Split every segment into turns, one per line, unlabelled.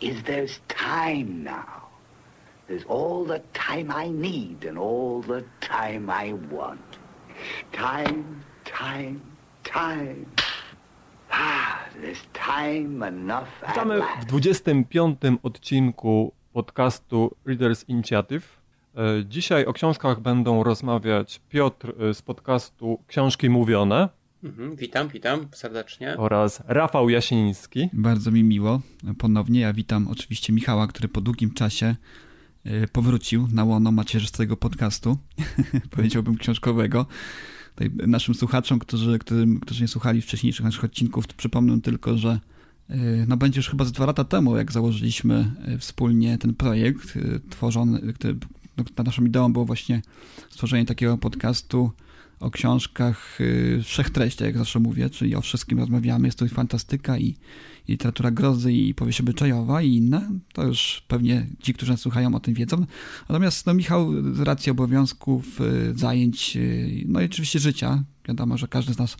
is there's time now. There's all the time I need and all the time I want. Time, time, time. Ah, there's time enough
Witamy w
last.
25 odcinku podcastu Readers Initiative. E, Dzisiaj o książkach będą rozmawiać Piotr e, z podcastu Książki Mówione
Mhm, witam, witam serdecznie.
oraz Rafał Jasiński.
Bardzo mi miło ponownie. Ja witam oczywiście Michała, który po długim czasie y, powrócił na łono macierzystego podcastu, powiedziałbym książkowego. Tutaj naszym słuchaczom, którzy, którym, którzy nie słuchali wcześniejszych naszych odcinków, to przypomnę tylko, że y, no będzie już chyba z dwa lata temu, jak założyliśmy y, wspólnie ten projekt tworzony, który, no, naszą ideą było właśnie stworzenie takiego podcastu o książkach y, wszech treści, jak zawsze mówię, czyli o wszystkim rozmawiamy. Jest to i fantastyka, i, i literatura grozy, i powieść obyczajowa, i inne. To już pewnie ci, którzy nas słuchają, o tym wiedzą. Natomiast no, Michał z racji obowiązków, y, zajęć, y, no i oczywiście życia, wiadomo, że każdy z nas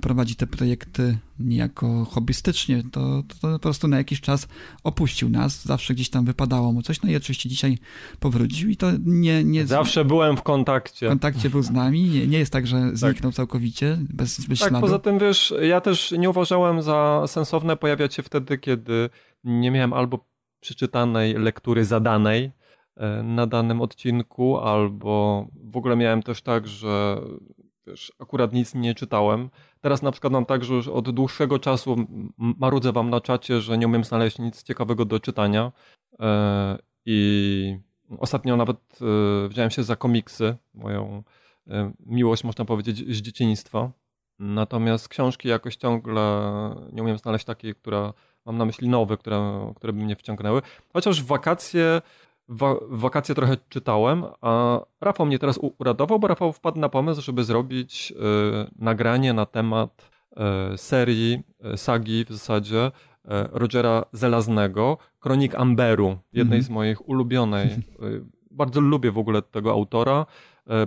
prowadzi te projekty niejako hobbystycznie, to, to, to po prostu na jakiś czas opuścił nas. Zawsze gdzieś tam wypadało mu coś, no i oczywiście dzisiaj powrócił i to nie... nie
Zawsze byłem w
w
kontakcie.
kontakcie był z nami. Nie, nie jest tak, że zniknął całkowicie, bez, bez
Tak,
śladu.
poza tym wiesz, ja też nie uważałem za sensowne pojawiać się wtedy, kiedy nie miałem albo przeczytanej lektury zadanej e, na danym odcinku, albo w ogóle miałem też tak, że wiesz, akurat nic nie czytałem. Teraz na przykład mam tak, że już od dłuższego czasu marudzę wam na czacie, że nie umiem znaleźć nic ciekawego do czytania e, i ostatnio nawet e, wziąłem się za komiksy, moją e, miłość można powiedzieć z dzieciństwa. Natomiast książki jakoś ciągle nie umiem znaleźć takiej, która mam na myśli nowe, które, które by mnie wciągnęły. Chociaż w wakacje, wa- w wakacje trochę czytałem, a Rafał mnie teraz u- uratował, bo Rafał wpadł na pomysł, żeby zrobić e, nagranie na temat e, serii, e, sagi w zasadzie Rogera Zelaznego, Kronik Amberu, jednej
Mhm.
z moich ulubionej. Bardzo lubię w ogóle tego autora.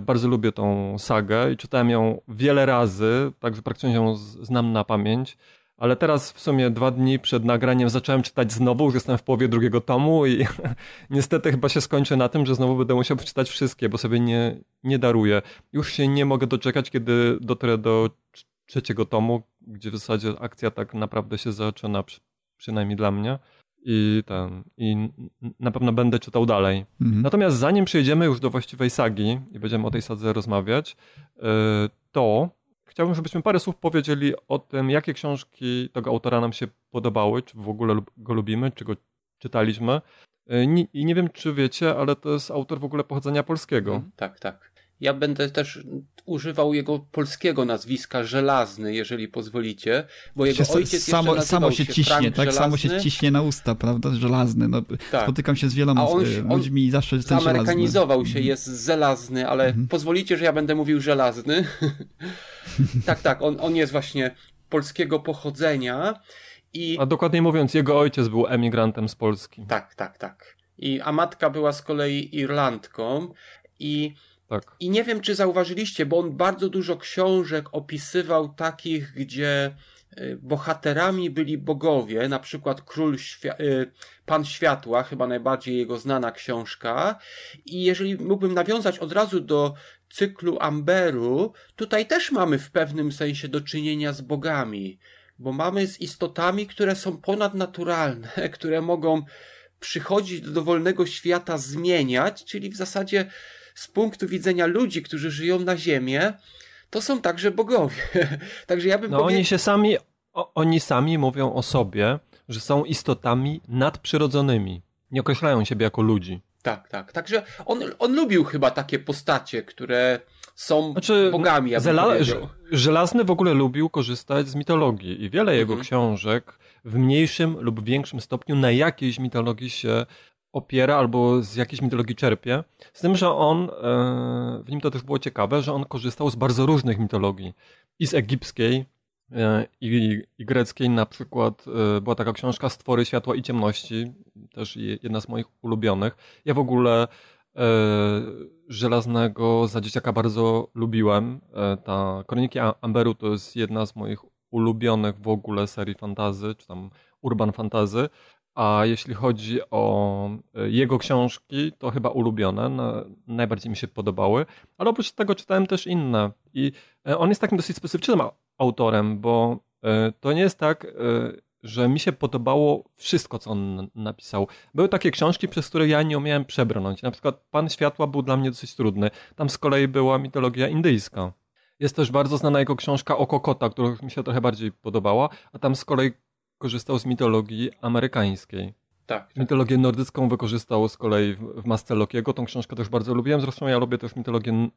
Bardzo lubię tą sagę i czytałem ją wiele razy, także praktycznie ją znam na pamięć. Ale teraz w sumie dwa dni przed nagraniem zacząłem czytać znowu, już jestem w połowie drugiego tomu i niestety chyba się skończy na tym, że znowu będę musiał przeczytać wszystkie, bo sobie nie, nie daruję. Już się nie mogę doczekać, kiedy dotrę do trz- trzeciego tomu, gdzie w zasadzie akcja tak naprawdę się zaczyna, przy, przynajmniej dla mnie. I ten, i na pewno będę czytał dalej.
Mhm.
Natomiast zanim przejdziemy już do właściwej sagi i będziemy o tej sadze rozmawiać, yy, to chciałbym, żebyśmy parę słów powiedzieli o tym, jakie książki tego autora nam się podobały, czy w ogóle go lubimy, czy go czytaliśmy. Ni- I nie wiem, czy wiecie, ale to jest autor w ogóle pochodzenia polskiego.
Tak, tak. Ja będę też używał jego polskiego nazwiska Żelazny, jeżeli pozwolicie, bo jego
Się-
ojciec jeszcze
samo, samo się
się
ciśnie,
Frank
tak? Samo się
Żelazny.
ciśnie na usta, prawda? Żelazny. No,
Tak.
Spotykam się z wieloma
on
ludźmi i zawsze ten żelazny.
Zamerykanizował się,
Mhm.
jest Zelazny, ale
Mhm.
pozwolicie, że ja będę mówił Żelazny. tak, tak, on, on jest właśnie polskiego pochodzenia i
A dokładniej mówiąc, jego ojciec był emigrantem z Polski.
tak, tak, tak. I, a matka była z kolei Irlandką i
Tak.
I nie wiem, czy zauważyliście, bo on bardzo dużo książek opisywał takich, gdzie y, bohaterami byli bogowie, na przykład Król y, Pan Światła, chyba najbardziej jego znana książka. I jeżeli mógłbym nawiązać od razu do cyklu Amberu, tutaj też mamy w pewnym sensie do czynienia z bogami, bo mamy z istotami, które są ponadnaturalne, które mogą przychodzić do dowolnego świata, zmieniać, czyli w zasadzie z punktu widzenia ludzi, którzy żyją na Ziemię, to są także bogowie. Także ja bym
No
powiedział.
oni się sami, o, oni sami mówią o sobie, że są istotami nadprzyrodzonymi. Nie określają siebie jako ludzi.
Tak, tak. Także on, on lubił chyba takie postacie, które są
Znaczy,
bogami, ja
Zela- Żelazny w ogóle lubił korzystać z mitologii i wiele jego
Mhm.
książek w mniejszym lub większym stopniu na jakiejś mitologii się opiera albo z jakiejś mitologii czerpie. Z tym, że on, e, w nim to też było ciekawe, że on korzystał z bardzo różnych mitologii. I z egipskiej, e, i, i greckiej na przykład e, była taka książka Stwory światła i ciemności, też je- jedna z moich ulubionych. Ja w ogóle Żelaznego za dzieciaka bardzo lubiłem. Ta Kroniki Amberu to jest jedna z moich ulubionych w ogóle serii fantazy, czy tam urban fantazy. A jeśli chodzi o e, jego książki, to chyba ulubione, na, najbardziej mi się podobały. Ale oprócz tego czytałem też inne. I e, on jest takim dosyć specyficznym autorem, bo e, to nie jest tak, że mi się podobało wszystko, co on napisał. Były takie książki, przez które ja nie umiałem przebrnąć. Na przykład Pan Światła był dla mnie dosyć trudny. Tam z kolei była mitologia indyjska. Jest też bardzo znana jego książka o Kokota, która mi się trochę bardziej podobała, a tam z kolei korzystał z mitologii amerykańskiej.
Tak, tak.
Mitologię nordycką wykorzystał z kolei w, w Masce Lokiego. Tą książkę też bardzo lubiłem. Zresztą ja lubię też mitologię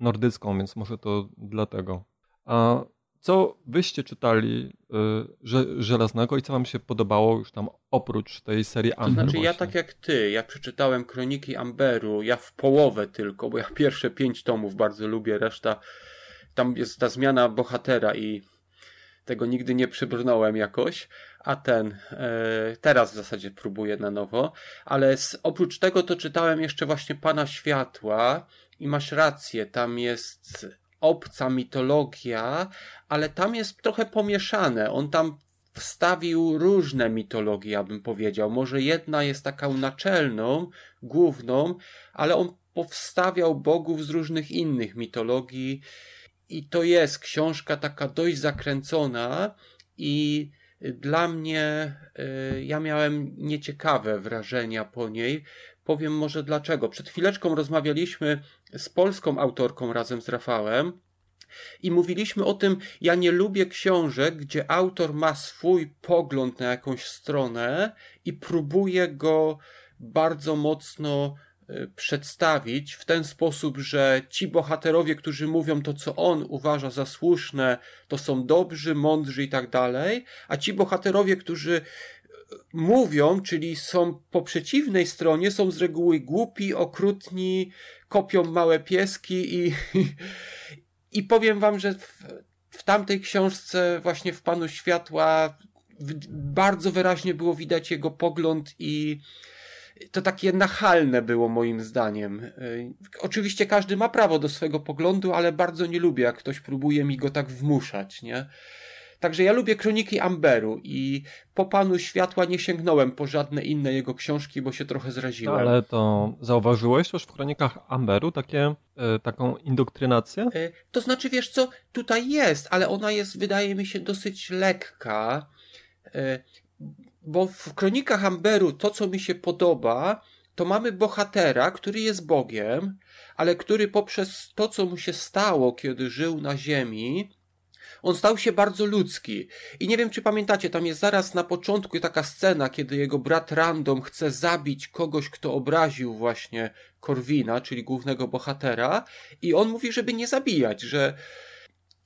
nordycką, więc może to dlatego. A co wyście czytali y, że, Żelaznego i co wam się podobało już tam oprócz tej serii
To
Amber
znaczy ja
właśnie?
tak jak ty, ja przeczytałem Kroniki Amberu, ja w połowę tylko, bo ja pierwsze pięć tomów bardzo lubię, reszta tam jest ta zmiana bohatera i tego nigdy nie przybrnąłem jakoś, a ten e, teraz w zasadzie próbuję na nowo, ale z, oprócz tego to czytałem jeszcze właśnie Pana Światła i masz rację, tam jest obca mitologia, ale tam jest trochę pomieszane, on tam wstawił różne mitologie, ja bym powiedział. Może jedna jest taką naczelną, główną, ale on powstawiał bogów z różnych innych mitologii i to jest książka taka dość zakręcona i dla mnie y, ja miałem nieciekawe wrażenia po niej. Powiem może dlaczego. Przed chwileczką rozmawialiśmy z polską autorką razem z Rafałem i mówiliśmy o tym, ja nie lubię książek, gdzie autor ma swój pogląd na jakąś stronę i próbuje go bardzo mocno przedstawić w ten sposób, że ci bohaterowie, którzy mówią to, co on uważa za słuszne, to są dobrzy, mądrzy i tak dalej, a ci bohaterowie, którzy y, mówią, czyli są po przeciwnej stronie, są z reguły głupi, okrutni, kopią małe pieski i, i powiem wam, że w, w tamtej książce właśnie w Panu Światła w, bardzo wyraźnie było widać jego pogląd i to takie nachalne było moim zdaniem. Y, Oczywiście każdy ma prawo do swojego poglądu, ale bardzo nie lubię, jak ktoś próbuje mi go tak wmuszać, nie? Także ja lubię Kroniki Amberu i po Panu Światła nie sięgnąłem po żadne inne jego książki, bo się trochę
No,
zraziłem.
ale to zauważyłeś już w kronikach Amberu takie, e, taką indoktrynację?
E, To znaczy, wiesz co, tutaj jest, ale ona jest, wydaje mi się, dosyć lekka. E, Bo w kronikach Amberu to, co mi się podoba, to mamy bohatera, który jest Bogiem, ale który poprzez to, co mu się stało, kiedy żył na Ziemi, on stał się bardzo ludzki. I nie wiem, czy pamiętacie, tam jest zaraz na początku taka scena, kiedy jego brat Random chce zabić kogoś, kto obraził właśnie Korwina, czyli głównego bohatera, i on mówi, żeby nie zabijać, że.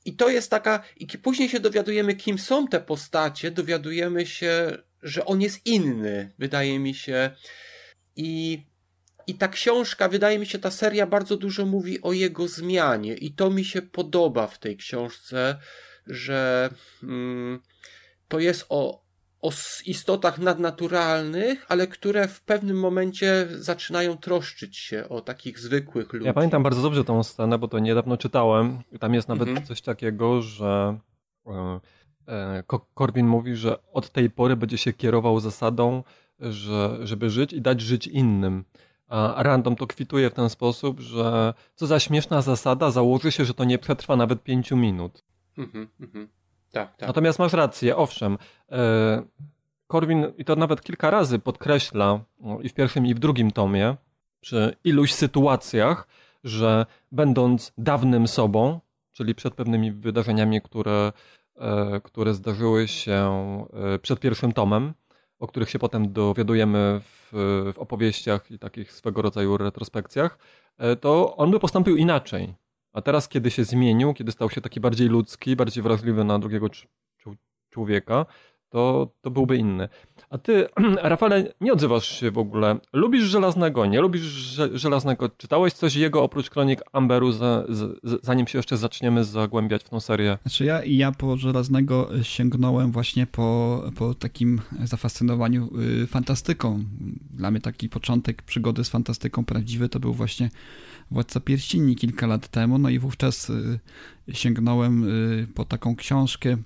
I to jest taka. I później się dowiadujemy, kim są te postacie, dowiadujemy się, że on jest inny, wydaje mi się. I. I ta książka, wydaje mi się, ta seria bardzo dużo mówi o jego zmianie, i to mi się podoba w tej książce, że mm, to jest o, o istotach nadnaturalnych, ale które w pewnym momencie zaczynają troszczyć się o takich zwykłych ludzi.
Ja pamiętam bardzo dobrze tą scenę, bo to niedawno czytałem. Tam jest nawet
Mhm.
coś takiego, że e, e, Ko- Korwin mówi, że od tej pory będzie się kierował zasadą, że, żeby żyć i dać żyć innym. A Random to kwituje w ten sposób, że co za śmieszna zasada, założy się, że to nie przetrwa nawet pięciu minut.
Mhm, mhm. Tak, tak.
Natomiast masz rację, owszem. E, Korwin, i to nawet kilka razy podkreśla, no, i w pierwszym, i w drugim tomie, przy iluś sytuacjach, że będąc dawnym sobą, czyli przed pewnymi wydarzeniami, które, e, które zdarzyły się e, przed pierwszym tomem, o których się potem dowiadujemy w, w opowieściach i takich swego rodzaju retrospekcjach, e, to on by postąpił inaczej. A teraz, kiedy się zmienił, kiedy stał się taki bardziej ludzki, bardziej wrażliwy na drugiego człowieka, to, to byłby inny. A ty, Rafale, nie odzywasz się w ogóle. Lubisz Żelaznego, nie lubisz Żelaznego? Czytałeś coś jego oprócz kronik Amberu, za, zanim się jeszcze zaczniemy zagłębiać w tą serię?
Znaczy ja, ja po Żelaznego sięgnąłem właśnie po, po takim zafascynowaniu y, fantastyką. Dla mnie taki początek przygody z fantastyką prawdziwy to był właśnie Władca Pierścieni kilka lat temu, no i wówczas y, sięgnąłem y, po taką książkę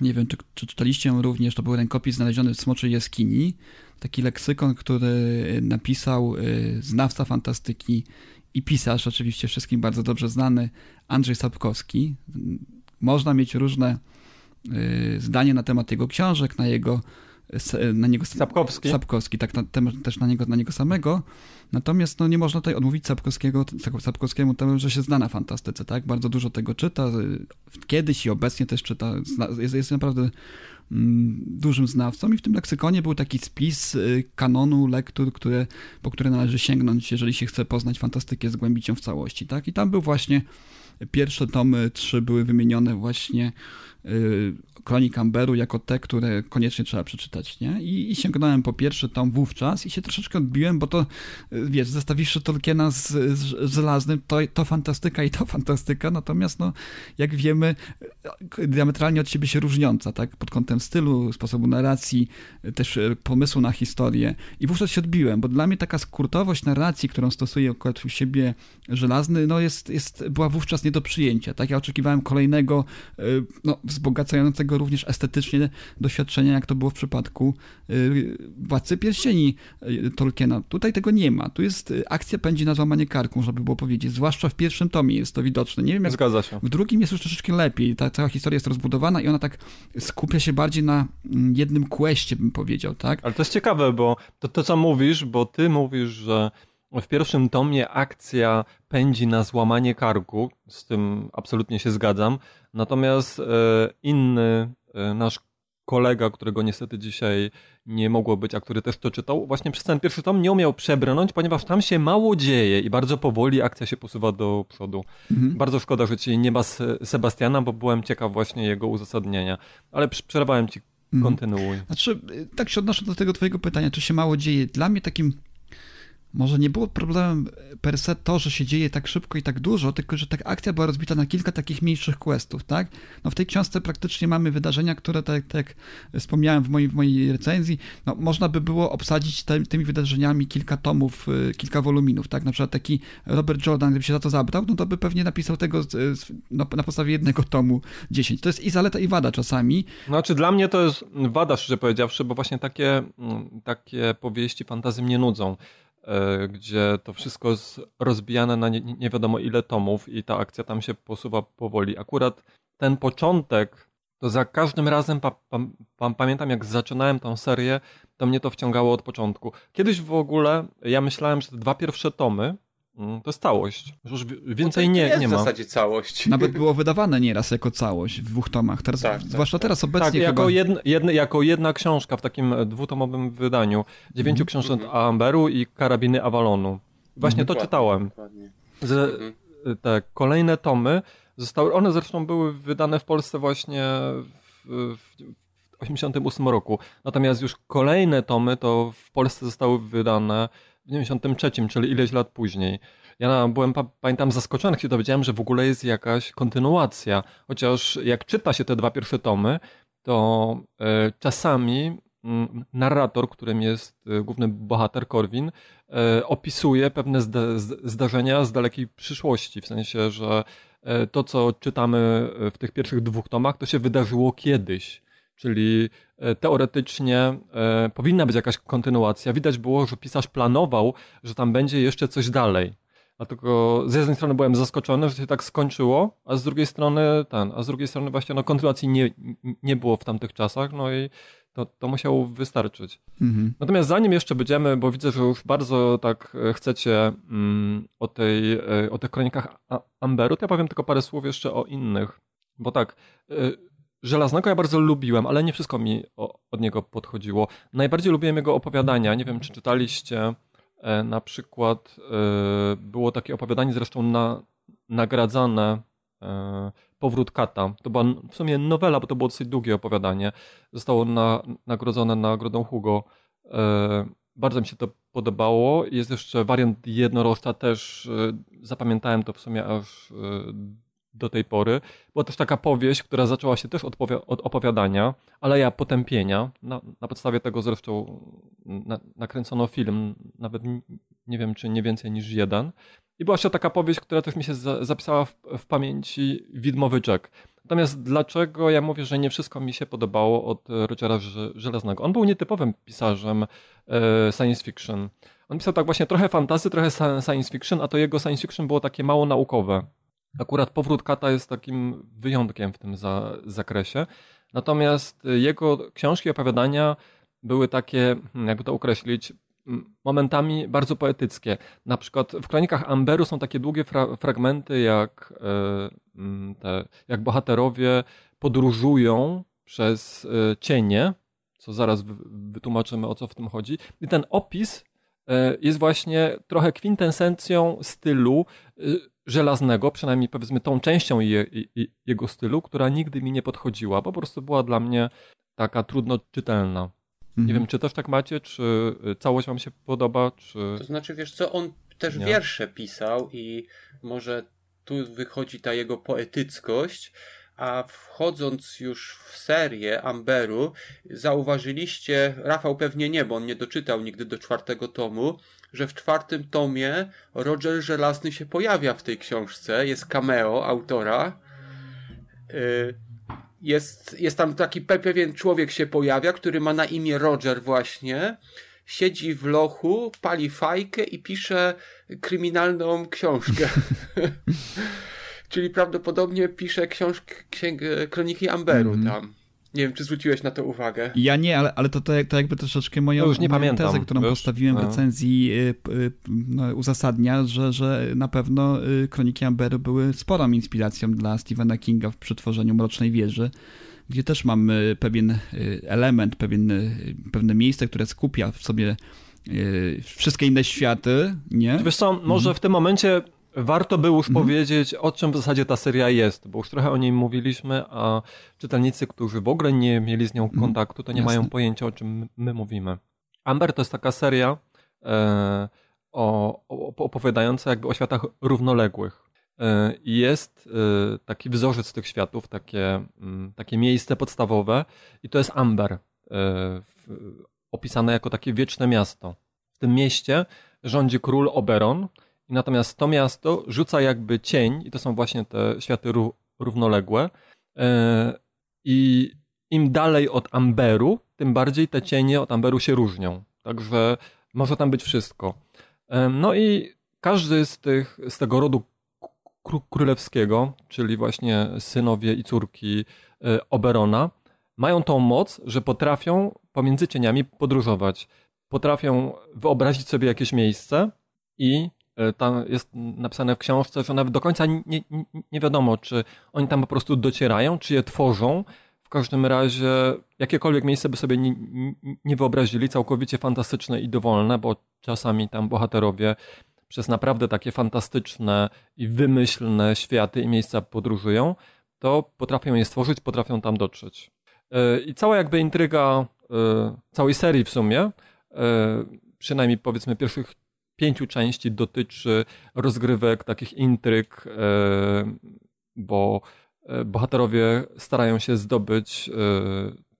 nie wiem, czy, czy czytaliście również, to był rękopis znaleziony w Smoczej Jaskini, taki leksykon, który napisał y, znawca fantastyki i pisarz, oczywiście wszystkim bardzo dobrze znany, Andrzej Sapkowski. Można mieć różne y, zdanie na temat jego książek, na jego na niego
Sapkowski,
Sapkowski tak na, też na niego, na niego samego. Natomiast no, nie można tutaj odmówić Sapkowskiego, Sapkowskiemu temu, że się zna na fantastyce, tak? Bardzo dużo tego czyta, kiedyś i obecnie też czyta, jest, jest naprawdę mm, dużym znawcą i w tym leksykonie był taki spis y, kanonu lektur, które, po które należy sięgnąć, jeżeli się chce poznać fantastykę, zgłębić ją w całości, tak? I tam był właśnie pierwsze tomy, trzy były wymienione właśnie Kronik Amberu jako te, które koniecznie trzeba przeczytać, nie? I, I, sięgnąłem po pierwszy tom wówczas i się troszeczkę odbiłem, bo to, wiesz, zestawiwszy Tolkiena z, z Żelaznym, to, to fantastyka i to fantastyka, natomiast, no, jak wiemy, diametralnie od siebie się różniąca, tak? Pod kątem stylu, sposobu narracji, też pomysłu na historię. I wówczas się odbiłem, bo dla mnie taka skurtowość narracji, którą stosuje akurat u siebie Żelazny, no, jest, jest, była wówczas nie do przyjęcia, tak? Ja oczekiwałem kolejnego, no, wzbogacającego również estetycznie doświadczenia, jak to było w przypadku y, Władcy Pierścieni y, Tolkiena. Tutaj tego nie ma. Tu jest y, akcja pędzi na złamanie karku, żeby było powiedzieć. Zwłaszcza w pierwszym tomie jest to widoczne. Nie wiem, jak
Zgadza się.
W drugim jest już troszeczkę lepiej. Ta cała historia jest rozbudowana i ona tak skupia się bardziej na mm, jednym questie, bym powiedział, tak?
Ale to jest ciekawe, bo to, to co mówisz, bo ty mówisz, że w pierwszym tomie akcja pędzi na złamanie karku, z tym absolutnie się zgadzam. Natomiast e, inny e, nasz kolega, którego niestety dzisiaj nie mogło być, a który też to czytał, właśnie przez ten pierwszy tom nie umiał przebrnąć, ponieważ tam się mało dzieje i bardzo powoli akcja się posuwa do przodu. Mhm. Bardzo szkoda, że ci nie ma Sebastiana, bo byłem ciekaw właśnie jego uzasadnienia. Ale przerwałem ci, mhm. kontynuuj.
Znaczy, tak się odnoszę do tego twojego pytania, czy się mało dzieje. Dla mnie takim może nie było problemem per se to, że się dzieje tak szybko i tak dużo, tylko że ta akcja była rozbita na kilka takich mniejszych questów, tak? No w tej książce praktycznie mamy wydarzenia, które, tak, tak jak wspomniałem w mojej, w mojej recenzji, no można by było obsadzić te, tymi wydarzeniami kilka tomów, y, kilka woluminów, tak? Na przykład taki Robert Jordan, gdyby się za to zabrał, no to by pewnie napisał tego no, na podstawie jednego tomu 10. To jest i zaleta, i wada czasami.
Znaczy dla mnie to jest wada, szczerze powiedziawszy, bo właśnie takie, mm, takie powieści fantazji mnie nudzą. E, gdzie to wszystko jest rozbijane na nie, nie, wiadomo ile tomów i ta akcja tam się posuwa powoli. Akurat ten początek, to za każdym razem pa, pa, pa, pamiętam jak zaczynałem tą serię, to mnie to wciągało od początku. Kiedyś w ogóle ja myślałem, że te dwa pierwsze tomy to jest całość. Już więcej no nie, nie ma.
w zasadzie całość.
Nawet było wydawane nieraz jako całość w dwóch tomach. Teraz, tak, tak zwłaszcza tak, teraz obecnie tak,
jako,
chyba...
jedna, jedna, jako jedna książka w takim dwutomowym wydaniu. Dziewięciu mm książek mm. Amberu i Karabiny Avalonu. Właśnie mm to czytałem. Z, mhm. Te kolejne tomy zostały, one zresztą były wydane w Polsce właśnie w, w 88 roku. Natomiast już kolejne tomy to w Polsce zostały wydane w 93, czyli ileś lat później. Ja byłem, pamiętam, zaskoczony, kiedy dowiedziałem, że w ogóle jest jakaś kontynuacja. Chociaż jak czyta się te dwa pierwsze tomy, to e, czasami mm, narrator, którym jest e, główny bohater Korwin, e, opisuje pewne zdarzenia z dalekiej przyszłości. W sensie, że to, co czytamy w tych pierwszych dwóch tomach, to się wydarzyło kiedyś. Czyli teoretycznie e, powinna być jakaś kontynuacja. Widać było, że pisarz planował, że tam będzie jeszcze coś dalej. Dlatego z jednej strony byłem zaskoczony, że się tak skończyło, a z drugiej strony ten, a z drugiej strony właśnie no, kontynuacji nie, nie było w tamtych czasach, no i to, to musiało wystarczyć. Mhm. Natomiast zanim jeszcze będziemy, bo widzę, że już bardzo tak e, chcecie mm, o, tej, o tych kronikach Amberu, to ja powiem tylko parę słów jeszcze o innych. Bo tak, Żelaznego ja bardzo lubiłem, ale nie wszystko mi od niego podchodziło. Najbardziej lubiłem jego opowiadania. Nie wiem, czy czytaliście e, na przykład e, było takie opowiadanie zresztą na, nagradzane e, Powrót Kata. To była w sumie nowela, bo to było dosyć długie opowiadanie. Zostało na, nagrodzone nagrodą Hugo. Bardzo mi się to podobało. Jest jeszcze wariant jednorożca też. Zapamiętałem to w sumie aż do tej pory. Była też taka powieść, która zaczęła się też od, od opowiadania, ale ja potępienia. Na, na podstawie tego zresztą na, nakręcono film, nawet nie wiem, czy nie więcej niż jeden. I była jeszcze taka powieść, która też mi się za, zapisała w, w pamięci, Widmowy Jack. Natomiast dlaczego ja mówię, że nie wszystko mi się podobało od Rogera Żelaznego? On był nietypowym pisarzem e, science fiction. On pisał tak właśnie trochę fantazy, trochę science fiction, a to jego science fiction było takie mało naukowe. Akurat powrót kata jest takim wyjątkiem w tym za, zakresie. Natomiast jego książki, opowiadania były takie, hmm, jakby to określić, momentami bardzo poetyckie. Na przykład w kronikach Amberu są takie długie fra fragmenty, jak, e, te, jak bohaterowie podróżują przez e, cienie, co zaraz wytłumaczymy o co w tym chodzi. I ten opis jest właśnie trochę kwintesencją stylu żelaznego, przynajmniej powiedzmy tą częścią je, je, jego stylu, która nigdy mi nie podchodziła, po prostu była dla mnie taka trudno czytelna. Mhm. Nie wiem, czy też tak macie, czy całość wam się podoba, czy...
To znaczy, wiesz co, on też nie? wiersze pisał i może tu wychodzi ta jego poetyckość, a wchodząc już w serię Amberu, zauważyliście, Rafał pewnie nie, bo on nie doczytał nigdy do czwartego tomu, że w czwartym tomie Roger Żelazny się pojawia w tej książce, jest cameo autora. Y, jest, jest tam taki pewien człowiek się pojawia, który ma na imię Roger właśnie. Siedzi w lochu, pali fajkę i pisze kryminalną książkę. Czyli prawdopodobnie pisze książkę, księgę, kroniki Amberu mm. tam. Nie wiem, czy zwróciłeś na to uwagę.
Ja nie, ale, ale to, to, to jakby troszeczkę moją,
no już nie
moją
pamiętam,
tezę, którą
wiesz?
postawiłem w no. recenzji y, y, no, uzasadnia, że, że na pewno y, Kroniki Amberu były sporą inspiracją dla Stephena Kinga w przetworzeniu Mrocznej Wieży, gdzie też mamy pewien element, pewien, pewne miejsce, które skupia w sobie wszystkie inne światy, nie?
Wiesz co, może mhm. w tym momencie Warto by już mhm. powiedzieć, o czym w zasadzie ta seria jest, bo już trochę o niej mówiliśmy, a czytelnicy, którzy w ogóle nie mieli z nią mhm. kontaktu, to nie Jasne. mają pojęcia, o czym my mówimy. Amber to jest taka seria e, o, o, opowiadająca jakby o światach równoległych. E, jest e, taki wzorzec tych światów, takie, m, takie miejsce podstawowe i to jest Amber, e, w, opisane jako takie wieczne miasto. W tym mieście rządzi król Oberon, i natomiast to miasto rzuca jakby cień, i to są właśnie te światy równoległe. E, I im dalej od Amberu, tym bardziej te cienie od Amberu się różnią. Także może tam być wszystko. E, no i każdy z, tych, z tego rodu królewskiego, czyli właśnie synowie i córki e, Oberona, mają tą moc, że potrafią pomiędzy cieniami podróżować. Potrafią wyobrazić sobie jakieś miejsce i tam jest napisane w książce, że nawet do końca nie, nie, nie wiadomo, czy oni tam po prostu docierają, czy je tworzą. W każdym razie jakiekolwiek miejsce by sobie nie, nie wyobrazili, całkowicie fantastyczne i dowolne, bo czasami tam bohaterowie przez naprawdę takie fantastyczne i wymyślne światy i miejsca podróżują, to potrafią je stworzyć, potrafią tam dotrzeć. E, I cała jakby intryga e, całej serii w sumie, przynajmniej powiedzmy pierwszych pięciu części dotyczy rozgrywek, takich intryg, e, bo e, bohaterowie starają się zdobyć e,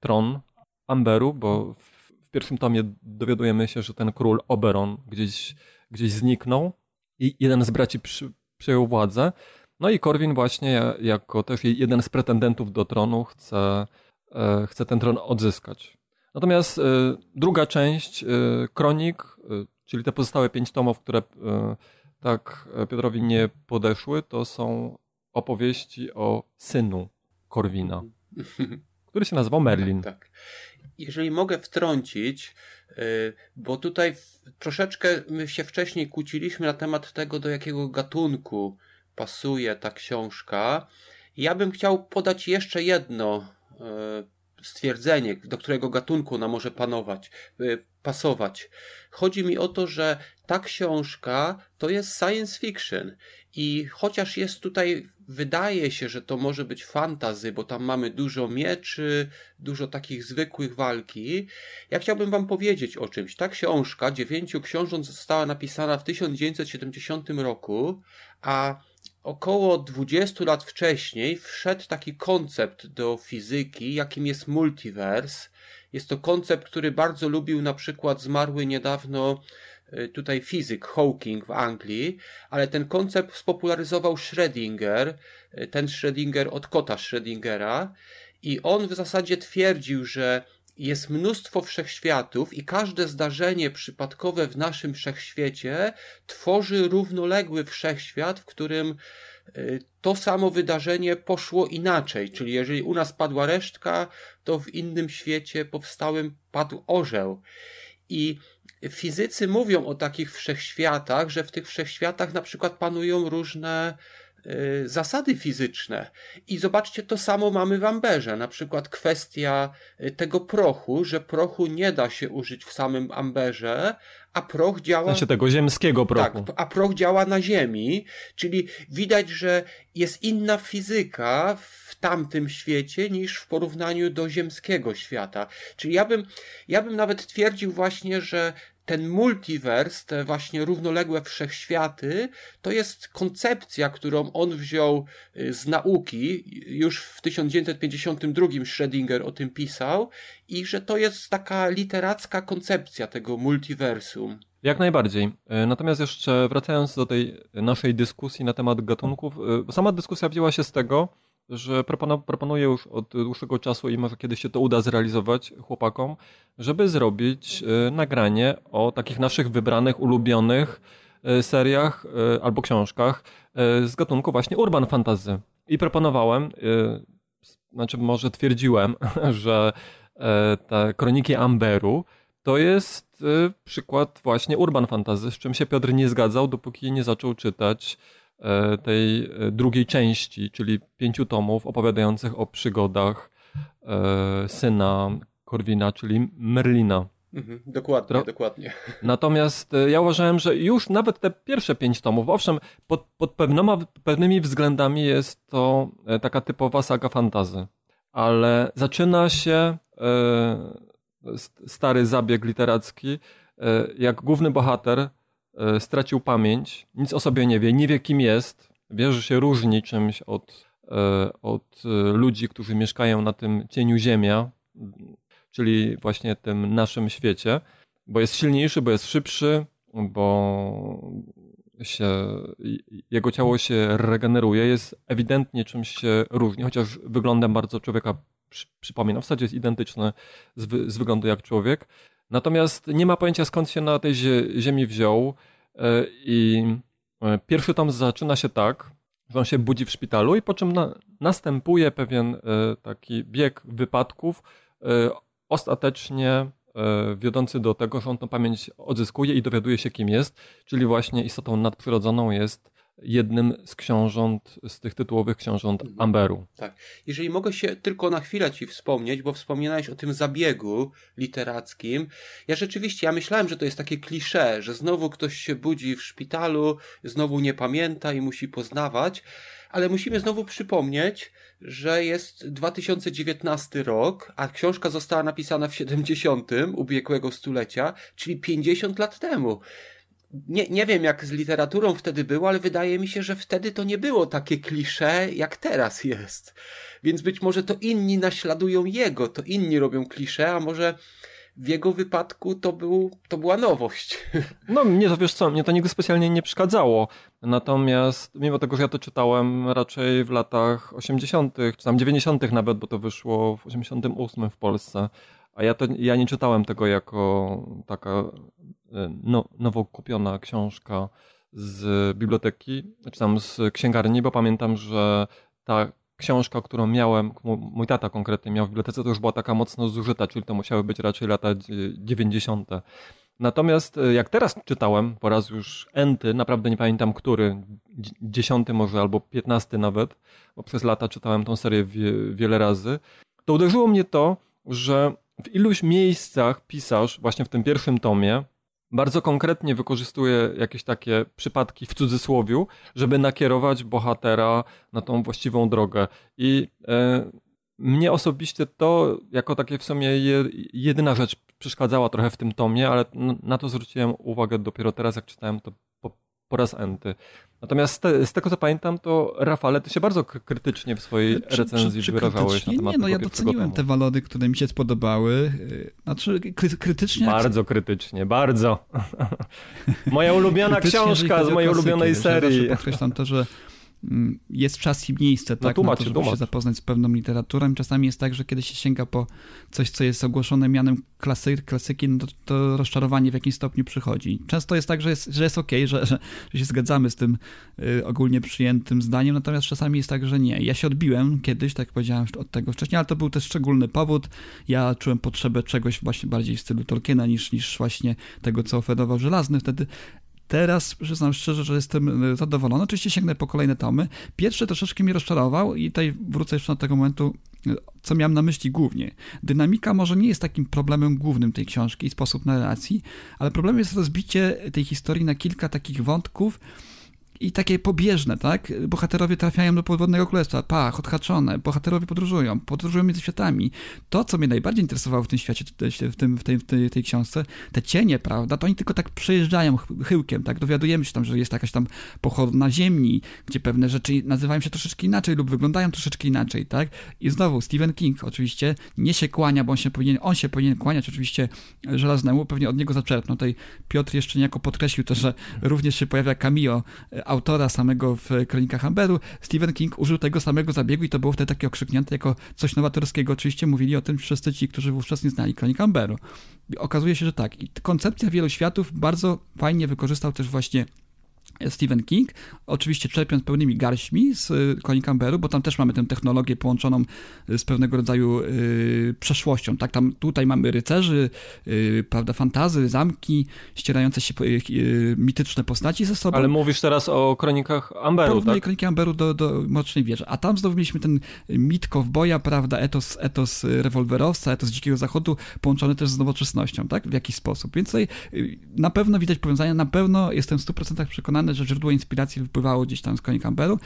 tron Amberu, bo w pierwszym tomie dowiadujemy się, że ten król Oberon gdzieś, gdzieś zniknął i jeden z braci przy, przejął władzę. No i Korwin właśnie jako też jeden z pretendentów do tronu chce, chce ten tron odzyskać. Natomiast druga część kronik Czyli te pozostałe pięć tomów, które e, tak e, Piotrowi nie podeszły, to są opowieści o synu Korwina, który się nazywał Merlin.
Tak, tak. Jeżeli mogę wtrącić, e, bo tutaj troszeczkę my się wcześniej kłóciliśmy na temat tego, do jakiego gatunku pasuje ta książka. Ja bym chciał podać jeszcze jedno stwierdzenie, do którego gatunku ona może panować, y, pasować. Chodzi mi o to, że ta książka to jest science fiction i chociaż jest tutaj, wydaje się, że to może być fantazy, bo tam mamy dużo mieczy, dużo takich zwykłych walki, ja chciałbym wam powiedzieć o czymś. Ta książka, Dziewięciu Książąt, została napisana w 1970 roku, a około 20 lat wcześniej wszedł taki koncept do fizyki, jakim jest multiverse. Jest to koncept, który bardzo lubił na przykład zmarły niedawno y, tutaj fizyk Hawking w Anglii, ale ten koncept spopularyzował Schrödinger, y, ten Schrödinger od kota Schrödingera i on w zasadzie twierdził, że jest mnóstwo wszechświatów i każde zdarzenie przypadkowe w naszym wszechświecie tworzy równoległy wszechświat, w którym y, to samo wydarzenie poszło inaczej. Czyli jeżeli u nas padła resztka, to w innym świecie powstałym padł orzeł. I fizycy mówią o takich wszechświatach, że w tych wszechświatach na przykład panują różne zasady fizyczne. I zobaczcie, to samo mamy w amberze. Na przykład kwestia y, tego prochu, że prochu nie da się użyć w samym amberze, a proch działa.
W sensie tego ziemskiego prochu.
Tak, a proch działa na Ziemi, czyli widać, że jest inna fizyka w tamtym świecie niż w porównaniu do ziemskiego świata. Czyli ja bym, ja bym nawet twierdził właśnie, że ten multiverse, te właśnie równoległe wszechświaty, to jest koncepcja, którą on wziął y, z nauki. Już w 1952 Schrödinger o tym pisał i że to jest taka literacka koncepcja tego multiversum.
Jak najbardziej. Y, natomiast jeszcze wracając do tej naszej dyskusji na temat gatunków, y, sama dyskusja wzięła się z tego, że proponuję już od dłuższego czasu i może kiedyś się to uda zrealizować chłopakom, żeby zrobić e, nagranie o takich naszych wybranych, ulubionych e, seriach e, albo książkach z gatunku właśnie urban fantasy. I proponowałem, znaczy może twierdziłem, że te kroniki Amberu to jest przykład właśnie urban fantasy, z czym się Piotr nie zgadzał, dopóki nie zaczął czytać tej e, drugiej części, czyli pięciu tomów opowiadających o przygodach e, syna Korwina, czyli Merlina.
Mhm, dokładnie, dokładnie.
Natomiast ja uważałem, że już nawet te pierwsze pięć tomów, owszem, pod, pod pewnoma, pewnymi względami jest to taka typowa saga fantazy, ale zaczyna się e, stary zabieg literacki, e, jak główny bohater E, stracił pamięć, nic o sobie nie wie, nie wie kim jest, wie, że się różni czymś od, e, od e, ludzi, którzy mieszkają na tym cieniu Ziemia, czyli właśnie tym naszym świecie, bo jest silniejszy, bo jest szybszy, bo się, jego ciało się regeneruje, jest ewidentnie czymś się różni, chociaż wyglądem bardzo człowieka przypomina. W zasadzie jest identyczny z, z wyglądu jak człowiek. Natomiast nie ma pojęcia skąd się na tej ziemi wziął e, i e, pierwszy tom zaczyna się tak, że on się budzi w szpitalu i po czym na, następuje pewien e, taki bieg wypadków, ostatecznie wiodący do tego, że on tę pamięć odzyskuje i dowiaduje się kim jest, czyli właśnie istotą nadprzyrodzoną jest jednym z książąt, z tych tytułowych książąt mhm. Amberu.
Tak. Jeżeli mogę się tylko na chwilę ci wspomnieć, bo wspominałeś o tym zabiegu literackim. Ja rzeczywiście, ja myślałem, że to jest takie klisze, że znowu ktoś się budzi w szpitalu, znowu nie pamięta i musi poznawać, ale musimy znowu przypomnieć, że jest 2019 rok, a książka została napisana w 70. ubiegłego stulecia, czyli 50 lat temu nie, nie wiem jak z literaturą wtedy było, ale wydaje mi się, że wtedy to nie było takie klisze, jak teraz jest. Więc być może to inni naśladują jego, to inni robią klisze, a może w jego wypadku to, był, to była nowość.
No mnie to wiesz co, mnie to nigdy specjalnie nie przeszkadzało. Natomiast mimo tego, że ja to czytałem raczej w latach 80., czy tam 90. nawet, bo to wyszło w 88 w Polsce. A ja, to, ja nie czytałem tego jako taka e, no, nowo kupiona książka z biblioteki, czy tam z księgarni, bo pamiętam, że ta książka, którą miałem, mój tata konkretnie miał w bibliotece, to już była taka mocno zużyta, czyli to musiały być raczej lata 90. Natomiast e, jak teraz czytałem, po raz już enty, naprawdę nie pamiętam który, dziesiąty może albo piętnasty nawet, bo przez lata czytałem tą serię wie, wiele razy, to uderzyło mnie to, że w iluś miejscach pisarz, właśnie w tym pierwszym tomie, bardzo konkretnie wykorzystuje jakieś takie przypadki w cudzysłowiu, żeby nakierować bohatera na tą właściwą drogę. I e, mnie osobiście to jako takie w sumie jedyna rzecz przeszkadzała trochę w tym tomie, ale na to zwróciłem uwagę dopiero teraz, jak czytałem to po, raz enty. Natomiast te, z tego co pamiętam, to Rafale, ty się bardzo krytycznie w swojej czy, recenzji czy, czy wyrażałeś na temat
Nie, no ja doceniłem te walory, które mi się spodobały. Y, znaczy krytycznie...
Bardzo krytycznie, bardzo. Moja ulubiona książka z mojej ulubionej serii.
Podkreślam to, że jest czas i miejsce, no, tak, no, tłumacz, na to, żeby tłumacz. się zapoznać z pewną literaturą. Czasami jest tak, że kiedy się sięga po coś, co jest ogłoszone mianem klasy, klasyki, no to, to rozczarowanie w jakimś stopniu przychodzi. Często jest tak, że jest, że jest okej, okay, że, że, że, się zgadzamy z tym y, ogólnie przyjętym zdaniem, natomiast czasami jest tak, że nie. Ja się odbiłem kiedyś, tak jak powiedziałem od tego wcześniej, ale to był też szczególny powód. Ja czułem potrzebę czegoś właśnie bardziej w stylu Tolkiena niż, niż właśnie tego, co oferował Żelazny. Wtedy Teraz przyznam szczerze, że jestem e, zadowolony. Oczywiście sięgnę po kolejne tomy. Pierwszy troszeczkę mnie rozczarował i tutaj wrócę jeszcze do tego momentu, e, co miałem na myśli głównie. Dynamika może nie jest takim problemem głównym tej książki i sposób narracji, ale problemem jest rozbicie tej historii na kilka takich wątków, i takie pobieżne, tak? Bohaterowie trafiają do podwodnego królestwa, pach, odhaczone, bohaterowie podróżują, podróżują między światami. To, co mnie najbardziej interesowało w tym świecie, w, tym, w, tej, w tej, tej książce, te cienie, prawda, to oni tylko tak przejeżdżają chyłkiem, tak? Dowiadujemy się tam, że jest jakaś tam pochodna ziemi, gdzie pewne rzeczy nazywają się troszeczkę inaczej lub wyglądają troszeczkę inaczej, tak? I znowu Stephen King oczywiście nie się kłania, bo on się powinien, on się powinien kłaniać oczywiście żelaznemu, pewnie od niego zaczerpnął. Tutaj Piotr jeszcze niejako podkreślił to, że również się pojawia cameo autora samego w Kronikach Amberu, Stephen King użył tego samego zabiegu i to było wtedy takie okrzyknięte jako coś nowatorskiego. Oczywiście mówili o tym wszyscy ci, którzy wówczas nie znali Kronik Amberu. okazuje się, że tak. I koncepcja wielu światów bardzo fajnie wykorzystał też właśnie Stephen King, oczywiście czerpiąc pełnymi garśmi z Colin y, Campbellu, bo tam też mamy tę technologię połączoną y, z pewnego rodzaju y, przeszłością, tak, tam tutaj mamy rycerzy, y, prawda, fantazy, zamki, ścierające się y, y, mityczne postaci ze sobą.
Ale mówisz teraz o kronikach Amberu, Porównuję tak?
kroniki Amberu do, do Mrocznej Wieży, a tam znowu mieliśmy ten mit kowboja, prawda, etos, etos rewolwerowca, etos Dzikiego Zachodu, połączony też z nowoczesnością, tak, w jakiś sposób, więc tutaj na pewno widać powiązania, na pewno jestem w 100% przekonany, przekonany, że źródło inspiracji wypływało gdzieś tam z Coney Campbellu,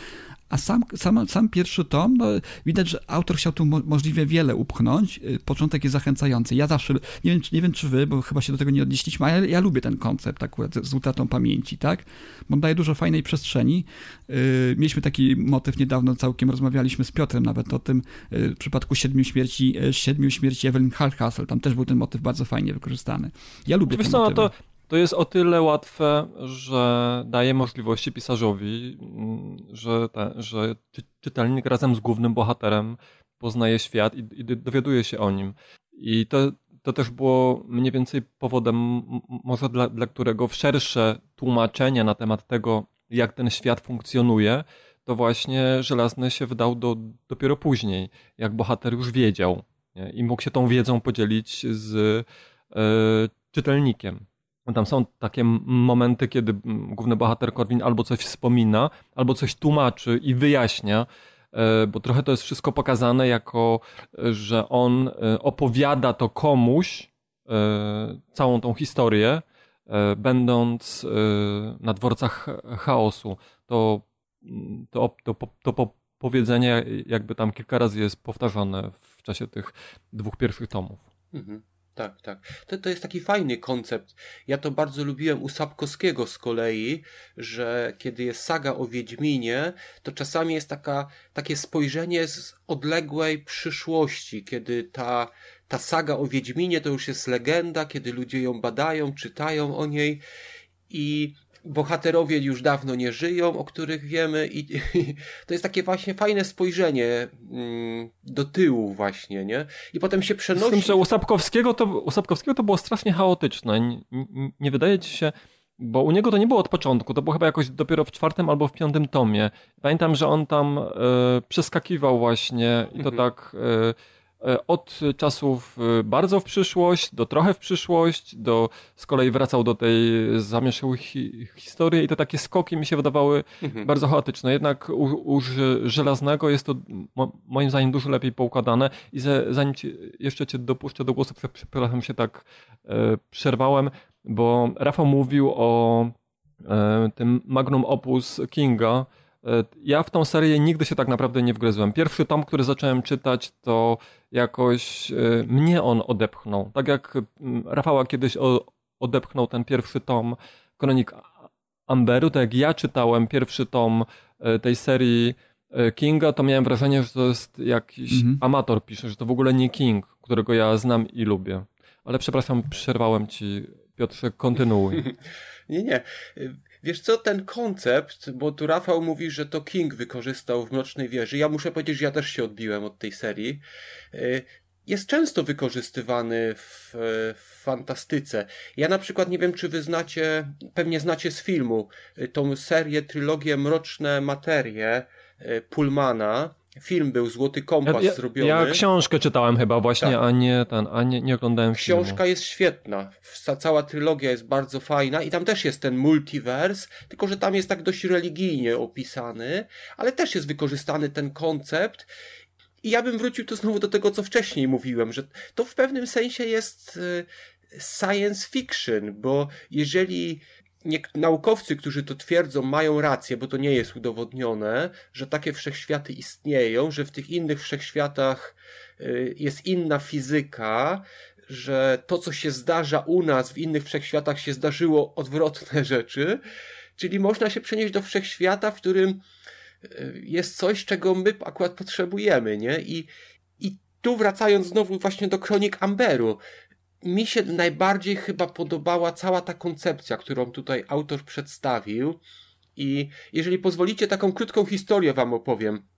a sam, sam, sam pierwszy tom, no, widać, że autor chciał tu mo możliwie wiele upchnąć. Y, początek jest zachęcający. Ja zawsze, nie wiem, nie wiem czy wy, bo chyba się do tego nie odnieśliśmy, ale ja, ja lubię ten koncept akurat z, utratą pamięci, tak? Bo on daje dużo fajnej przestrzeni. Yy, mieliśmy taki motyw niedawno, całkiem rozmawialiśmy z Piotrem nawet o tym, yy, w przypadku Siedmiu Śmierci, yy, Siedmiu Śmierci Evelyn Hardcastle, tam też był ten motyw bardzo fajnie wykorzystany. Ja lubię Wiesz ten co, no
to to jest o tyle łatwe, że daje możliwości pisarzowi, mm, że, te, że czytelnik razem z głównym bohaterem poznaje świat i, i dowiaduje się o nim. I to, to też było mniej więcej powodem, może dla, dla którego w szersze tłumaczenie na temat tego, jak ten świat funkcjonuje, to właśnie Żelazny się wdał do, dopiero później, jak bohater już wiedział nie? i mógł się tą wiedzą podzielić z e, czytelnikiem. Tam są takie momenty, kiedy główny bohater Korwin albo coś wspomina, albo coś tłumaczy i wyjaśnia, e, bo trochę to jest wszystko pokazane jako, e, że on e, opowiada to komuś, całą tą historię, będąc na dworcach chaosu. To, to, to, to powiedzenie jakby tam kilka razy jest powtarzane w czasie tych dwóch pierwszych tomów. Mhm.
Tak, tak. To, to jest taki fajny koncept. Ja to bardzo lubiłem u Sapkowskiego z kolei, że kiedy jest saga o Wiedźminie, to czasami jest taka, takie spojrzenie z odległej przyszłości, kiedy ta, ta saga o Wiedźminie to już jest legenda, kiedy ludzie ją badają, czytają o niej i bohaterowie już dawno nie żyją, o których wiemy i, i to jest takie właśnie fajne spojrzenie mm, do tyłu właśnie, nie? I potem się przenosi... Z tym,
że u Sapkowskiego to, u Sapkowskiego to było strasznie chaotyczne. Nie, nie, wydaje ci się... Bo u niego to nie było od początku, to było chyba jakoś dopiero w czwartym albo w piątym tomie. Pamiętam, że on tam e, przeskakiwał właśnie i to mhm. tak... E, od czasów e, bardzo w przyszłość, do trochę w przyszłość, do z kolei wracał do tej zamieszłej hi, historii i te takie skoki mi się wydawały mhm. bardzo chaotyczne. Jednak u, u Żelaznego jest to moim zdaniem dużo lepiej poukładane i ze, zanim ci, jeszcze cię dopuszczę do głosu, przepraszam się tak e, przerwałem, bo Rafał mówił o e, tym magnum opus Kinga, E, ja w tą serię nigdy się tak naprawdę nie wgryzłem. Pierwszy tom, który zacząłem czytać, to jakoś e, mnie on odepchnął. Tak jak Rafała kiedyś odepchnął ten pierwszy tom Kronik Amberu, tak jak ja czytałem pierwszy tom e, tej serii Kinga, to miałem wrażenie, że to jest jakiś mhm. amator pisze, że to w ogóle nie King, którego ja znam i lubię. Ale przepraszam, przerwałem ci, Piotrze, kontynuuj.
nie, nie. Wiesz co, ten koncept, bo tu Rafał mówi, że to King wykorzystał w Mrocznej Wieży. Ja muszę powiedzieć, że ja też się odbiłem od tej serii. Y, jest często wykorzystywany w, w fantastyce. Ja na przykład nie wiem, czy wy znacie, pewnie znacie z filmu, y, tą serię, trylogię Mroczne Materie y, Pullmana Film był Złoty Kompas
ja,
zrobiony.
Ja książkę czytałem chyba właśnie, tak. a nie ten, a nie, nie oglądałem
Książka
filmu.
jest świetna. Cała trylogia jest bardzo fajna i tam też jest ten multiverse, tylko że tam jest tak dość religijnie opisany, ale też jest wykorzystany ten koncept. I ja bym wrócił tu znowu do tego, co wcześniej mówiłem, że to w pewnym sensie jest y, science fiction, bo jeżeli naukowcy, którzy to twierdzą, mają rację, bo to nie jest udowodnione, że takie wszechświaty istnieją, że w tych innych wszechświatach y, jest inna fizyka, że to, co się zdarza u nas w innych wszechświatach, się zdarzyło odwrotne rzeczy. Czyli można się przenieść do wszechświata, w którym y, jest coś, czego my akurat potrzebujemy, nie? I, i tu wracając znowu właśnie do kronik Amberu, mi się najbardziej chyba podobała cała ta koncepcja, którą tutaj autor przedstawił. I jeżeli pozwolicie, taką krótką historię wam opowiem.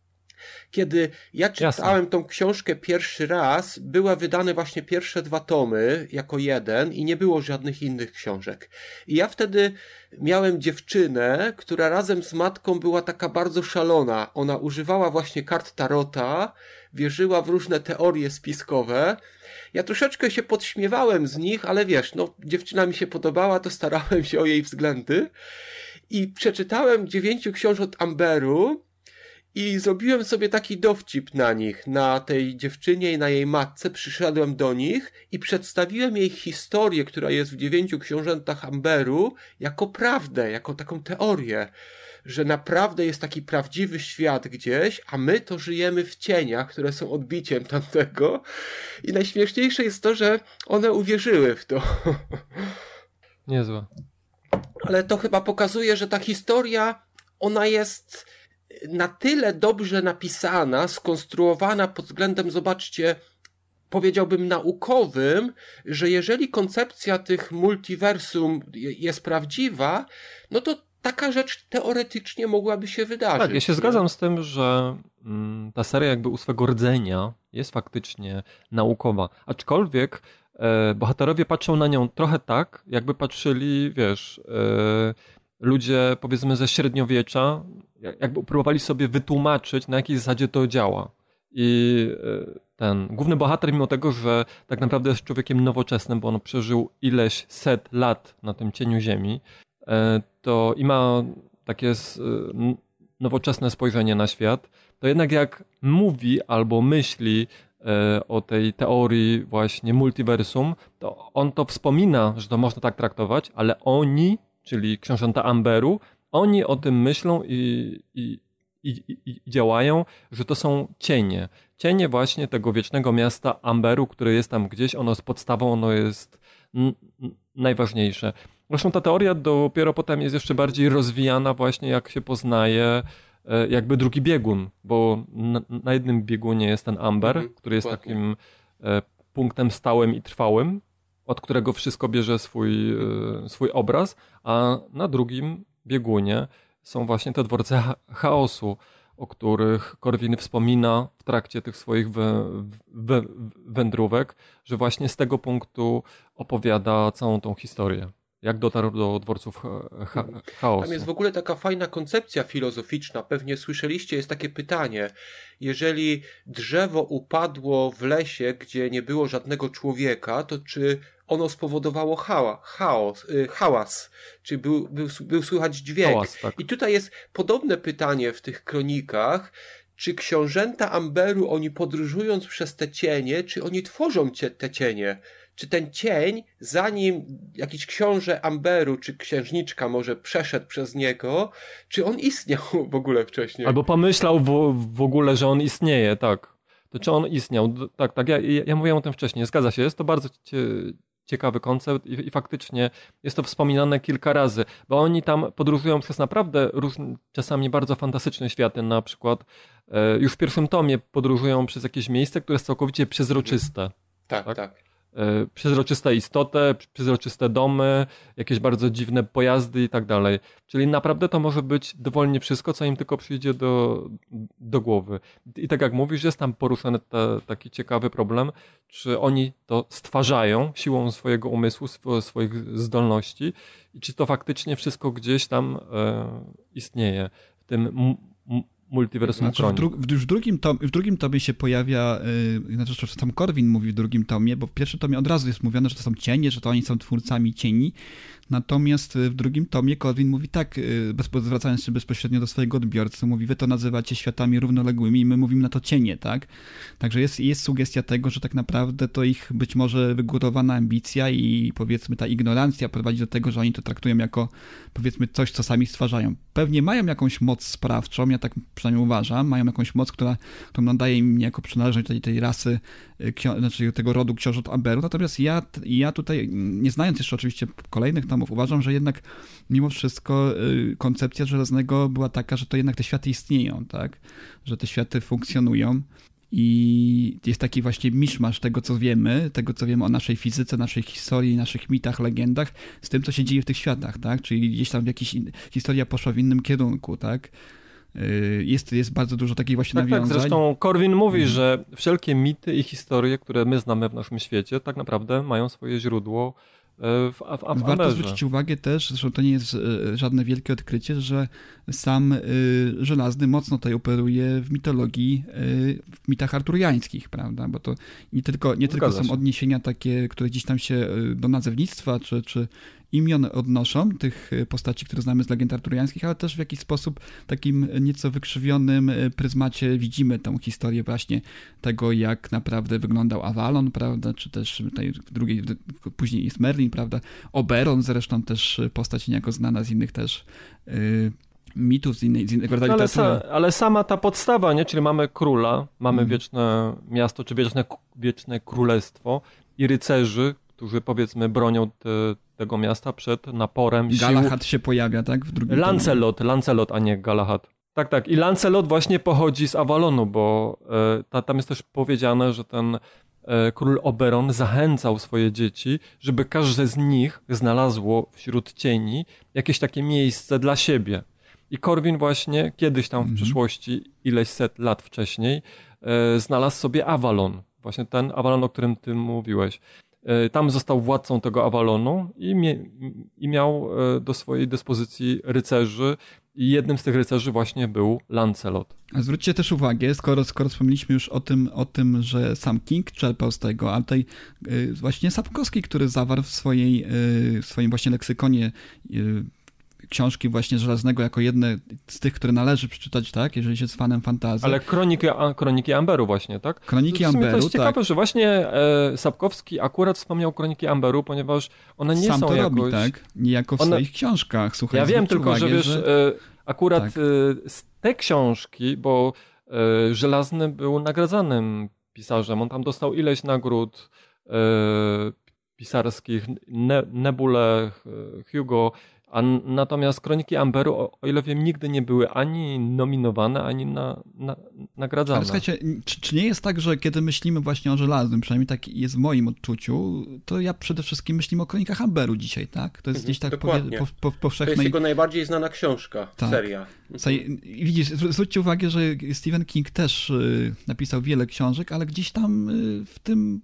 Kiedy ja czytałem Jasne. tą książkę pierwszy raz, były wydane właśnie pierwsze dwa tomy jako jeden i nie było żadnych innych książek. I ja wtedy miałem dziewczynę, która razem z matką była taka bardzo szalona. Ona używała właśnie kart tarota, wierzyła w różne teorie spiskowe ja troszeczkę się podśmiewałem z nich, ale wiesz, no dziewczyna mi się podobała, to starałem się o jej względy. I przeczytałem dziewięciu książek Amberu i zrobiłem sobie taki dowcip na nich, na tej dziewczynie i na jej matce. Przyszedłem do nich i przedstawiłem jej historię, która jest w dziewięciu książętach Amberu, jako prawdę, jako taką teorię że naprawdę jest taki prawdziwy świat gdzieś, a my to żyjemy w cieniach, które są odbiciem tamtego. I najśmieszniejsze jest to, że one uwierzyły w to.
Niezłe.
Ale to chyba pokazuje, że ta historia, ona jest na tyle dobrze napisana, skonstruowana pod względem, zobaczcie, powiedziałbym naukowym, że jeżeli koncepcja tych multiversum jest prawdziwa, no to taka rzecz teoretycznie mogłaby się wydarzyć.
Tak, ja się nie? zgadzam z tym, że mm, ta seria jakby u swego rdzenia jest faktycznie naukowa. Aczkolwiek e, bohaterowie patrzą na nią trochę tak, jakby patrzyli, wiesz, e, ludzie powiedzmy ze średniowiecza, jakby próbowali sobie wytłumaczyć, na jakiej zasadzie to działa. I e, ten główny bohater, mimo tego, że tak naprawdę jest człowiekiem nowoczesnym, bo on przeżył ileś set lat na tym cieniu Ziemi, E, to i ma takie e, nowoczesne spojrzenie na świat, to jednak jak mówi albo myśli o tej teorii właśnie multiversum, to on to wspomina, że to można tak traktować, ale oni, czyli książęta Amberu, oni o tym myślą i, i, i, i, działają, że to są cienie. Cienie właśnie tego wiecznego miasta Amberu, które jest tam gdzieś, ono z podstawą, ono jest najważniejsze. Zresztą ta teoria dopiero potem jest jeszcze bardziej rozwijana właśnie jak się poznaje e, jakby drugi biegun, bo na, jednym biegunie jest ten amber, mhm, który jest dokładnie. takim e, punktem stałym i trwałym, od którego wszystko bierze swój, e, swój obraz, a na drugim biegunie są właśnie te dworce chaosu, o których Korwin wspomina w trakcie tych swoich wędrówek, że właśnie z tego punktu opowiada całą tą historię. jak dotarł do dworców cha chaosu.
Tam jest w ogóle taka fajna koncepcja filozoficzna. Pewnie słyszeliście, jest takie pytanie. Jeżeli drzewo upadło w lesie, gdzie nie było żadnego człowieka, to czy ono spowodowało hała, chaos, y, hałas, czy był, był, był słychać dźwięk.
Hałas, tak.
I tutaj jest podobne pytanie w tych kronikach, czy książęta Amberu, oni podróżując przez te cienie, czy oni tworzą cie, te cienie? Czy ten cień, zanim jakiś książę Amberu, czy księżniczka może przeszedł przez niego, czy on istniał w ogóle wcześniej?
Albo pomyślał w, w ogóle, że on istnieje, tak. To czy on istniał? Tak, tak, ja, ja mówiłem o tym wcześniej, zgadza się, jest to bardzo ciekawy koncept i, i faktycznie jest to wspominane kilka razy, bo oni tam podróżują przez naprawdę różne, czasami bardzo fantastyczne światy, na przykład e, już w pierwszym tomie podróżują przez jakieś miejsce, które jest całkowicie przezroczyste.
tak,
tak.
tak.
E, przezroczyste istoty, przezroczyste domy, jakieś bardzo dziwne pojazdy i tak dalej. Czyli naprawdę to może być dowolnie wszystko, co im tylko przyjdzie do, do głowy. I tak jak mówisz, jest tam poruszony taki ciekawy problem, czy oni to stwarzają siłą swojego umysłu, swo, swoich zdolności i czy to faktycznie wszystko gdzieś tam e, istnieje w tym multiversum
Znaczy, w, dru- w, w, drugim tom, w drugim tomie się pojawia, yy, znaczy sam Korwin mówi w drugim tomie, bo w pierwszym tomie od razu jest mówione, że to są cienie, że to oni są twórcami cieni, natomiast y, w drugim tomie Korwin mówi tak, bez, zwracając się bezpośrednio do swojego odbiorcy, mówi, wy to nazywacie światami równoległymi i my mówimy na to cienie, tak? Także jest, jest sugestia tego, że tak naprawdę to ich być może wygórowana ambicja i powiedzmy ta ignorancja prowadzi do tego, że oni to traktują jako powiedzmy coś, co sami stwarzają. Pewnie mają jakąś moc sprawczą, ja tak przynajmniej uważam, mają jakąś moc, która, która nadaje im jako przynależność tej, tej rasy, y, znaczy tego rodu książąt Amberu, natomiast ja, ja tutaj, nie znając jeszcze oczywiście kolejnych tomów, uważam, że jednak mimo wszystko y, koncepcja Żelaznego była taka, że to jednak te światy istnieją, tak? Że te światy funkcjonują. I jest taki właśnie miszmasz tego, co wiemy, tego, co wiemy o naszej fizyce, naszej historii, naszych mitach, legendach, z tym, co się dzieje w tych światach, tak? Czyli gdzieś tam jakiś in... historia poszła w innym kierunku, tak? Yy, Jest, jest bardzo dużo takich właśnie
Tak, tak,
nawiązań.
zresztą Korwin mówi,
Mhm.
że wszelkie mity i historie, które my znamy w naszym świecie, tak naprawdę mają swoje źródło w, w, w
Warto
Amerze.
zwrócić uwagę też, zresztą to nie jest e, żadne wielkie odkrycie, że sam e, Żelazny mocno tutaj operuje w mitologii, e, w mitach arturiańskich, prawda? Bo to nie tylko, nie tylko są
się.
odniesienia takie, które gdzieś tam się e, do nazewnictwa czy, czy imion odnoszą, tych e, postaci, które znamy z legend arturiańskich, ale też w jakiś sposób takim nieco wykrzywionym e, pryzmacie widzimy tą historię właśnie tego, jak naprawdę wyglądał Avalon, prawda, czy też tutaj w drugiej, później jest Merlin, prawda, Oberon zresztą też postać niejako znana z innych też y, mitów, z, innej, z innego rodzaju
ale,
literatury.
sa, ale sama ta podstawa, nie? czyli mamy króla, mamy
Mhm.
wieczne miasto, czy wieczne, wieczne królestwo i rycerzy, którzy powiedzmy bronią te, tego miasta przed naporem sił.
Galahad się pojawia, tak, w drugim tomie.
Lancelot, Lancelot, a nie Galahad. Tak, tak. I Lancelot właśnie pochodzi z Avalonu, bo e, ta, tam jest też powiedziane, że ten e, król Oberon zachęcał swoje dzieci, żeby każde z nich znalazło wśród cieni jakieś takie miejsce dla siebie. I Korwin właśnie kiedyś tam w
Mhm.
przyszłości, ileś set lat wcześniej, e, znalazł sobie Avalon. Właśnie ten Avalon, o którym ty mówiłeś. E, Tam został władcą tego Avalonu i, mie, i miał e, do swojej dyspozycji rycerzy. I jednym z tych rycerzy właśnie był Lancelot.
Zwróćcie też uwagę, skoro, skoro wspomnieliśmy już o tym, o tym, że sam King czerpał z tego, a tutaj y, właśnie Sapkowski, który zawarł w, swojej, w swoim właśnie leksykonie książki właśnie Żelaznego jako jedne z tych, które należy przeczytać, tak, jeżeli się jest fanem fantazji.
Ale kroniki, a, kroniki Amberu właśnie, tak?
Kroniki
sumie to
Amberu,
jest ciekawe,
tak.
że właśnie e, Sapkowski akurat wspomniał kroniki Amberu, ponieważ one nie
Sam
są
to
jakoś...
robi, tak? Niejako w
One-
swoich książkach, słuchaj.
Ja wiem tylko, że
uwagę,
wiesz, e, akurat
Tak.
e, z te książki, bo e, Żelazny był nagradzanym pisarzem, on tam dostał ileś nagród e, pisarskich, ne, Nebule, Hugo, a natomiast Kroniki Amberu, o, o ile wiem, nigdy nie były ani nominowane, ani na, na, nagradzane.
Ale słuchajcie, czy, czy nie jest tak, że kiedy myślimy właśnie o żelaznym, przynajmniej tak jest w moim odczuciu, to ja przede wszystkim myślimy o kronikach Amberu dzisiaj, tak? To jest
Mhm,
gdzieś tak
dokładnie.
powie, po, po,
To jest
powszechnej...
jego najbardziej znana książka,
Tak.
seria.
Słuchaj, Widzisz, zwr- zwróćcie uwagę, że Stephen King też y, napisał wiele książek, ale gdzieś tam y, w tym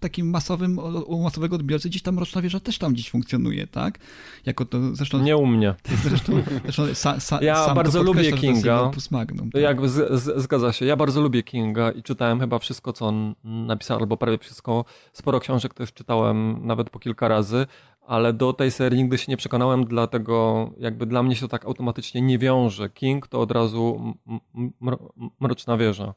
takim masowym, u masowego odbiorcy gdzieś tam Mroczna Wieża też tam gdzieś funkcjonuje, tak? Jako to zresztą...
Nie u mnie.
Zresztą, zresztą sa, sa,
ja bardzo lubię Kinga.
Magnum,
tak? Jak z, z, zgadza się. Ja bardzo lubię Kinga i czytałem chyba wszystko, co on napisał, albo prawie wszystko. Sporo książek też czytałem nawet po kilka razy, ale do tej serii nigdy się nie przekonałem, dlatego jakby dla mnie się to tak automatycznie nie wiąże. King to od razu Mroczna Wieża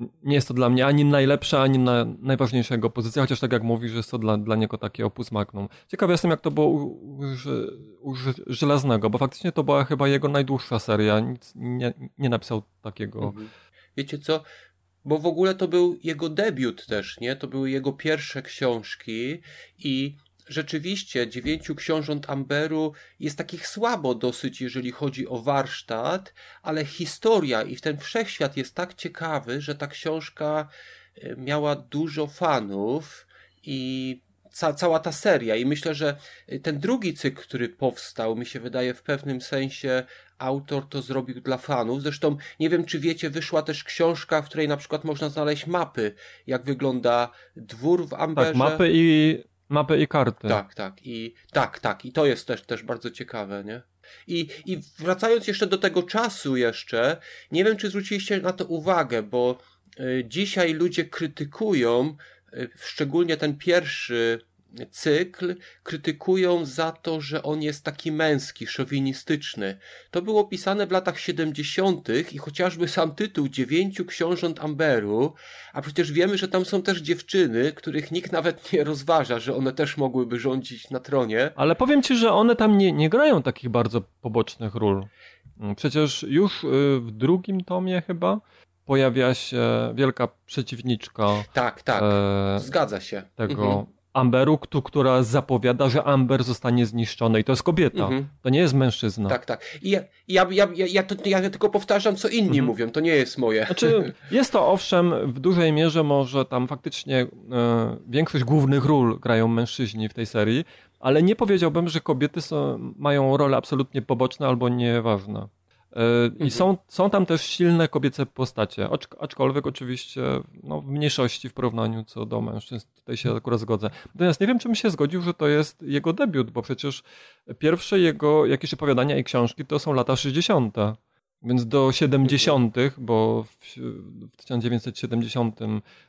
nie jest to dla mnie ani najlepsza, ani na, najważniejsza jego pozycja, chociaż tak jak mówisz, jest to dla, dla niego takie opus magnum. Ciekawy jestem, jak to było u, u, u, Żelaznego, bo faktycznie to była chyba jego najdłuższa seria. Nic nie, nie napisał takiego. Mhm.
Wiecie co? Bo w ogóle to był jego debiut też, nie? To były jego pierwsze książki i rzeczywiście dziewięciu książąt Amberu jest takich słabo dosyć, jeżeli chodzi o warsztat, ale historia i ten wszechświat jest tak ciekawy, że ta książka e, miała dużo fanów i ca cała ta seria. I myślę, że ten drugi cykl, który powstał, mi się wydaje w pewnym sensie autor to zrobił dla fanów. Zresztą nie wiem, czy wiecie, wyszła też książka, w której na przykład można znaleźć mapy, jak wygląda dwór w Amberze.
Tak, mapy i Mapy i karty.
Tak, tak. I tak, tak. I to jest też, też bardzo ciekawe, nie? I, I wracając jeszcze do tego czasu jeszcze, nie wiem, czy zwróciliście na to uwagę, bo y, dzisiaj ludzie krytykują, y, szczególnie ten pierwszy cykl krytykują za to, że on jest taki męski, szowinistyczny. To było pisane w latach 70. i chociażby sam tytuł Dziewięciu Książąt Amberu, a przecież wiemy, że tam są też dziewczyny, których nikt nawet nie rozważa, że one też mogłyby rządzić na tronie.
Ale powiem ci, że one tam nie, nie grają takich bardzo pobocznych ról. Przecież już y, w drugim tomie chyba pojawia się wielka przeciwniczka.
Tak, tak. E, Zgadza się.
Tego mhm. Amberu, która zapowiada, że Amber zostanie zniszczony i to jest kobieta, mhm. to nie jest mężczyzna.
Tak, tak. I ja, ja, ja, ja, to, ja tylko powtarzam, co inni mhm. mówią, to nie jest moje.
Znaczy, jest to owszem, w dużej mierze może tam faktycznie e, większość głównych ról grają mężczyźni w tej serii, ale nie powiedziałbym, że kobiety są, mają role absolutnie poboczne albo nieważne. E, I mhm. są, są tam też silne kobiece postacie, aczkolwiek oczywiście no, w mniejszości w porównaniu co do mężczyzn. Tutaj się akurat zgodzę. Natomiast nie wiem, czy bym się zgodził, że to jest jego debiut, bo przecież pierwsze jego jakieś opowiadania i książki to są lata 60. Więc do 70., bo w, w 1970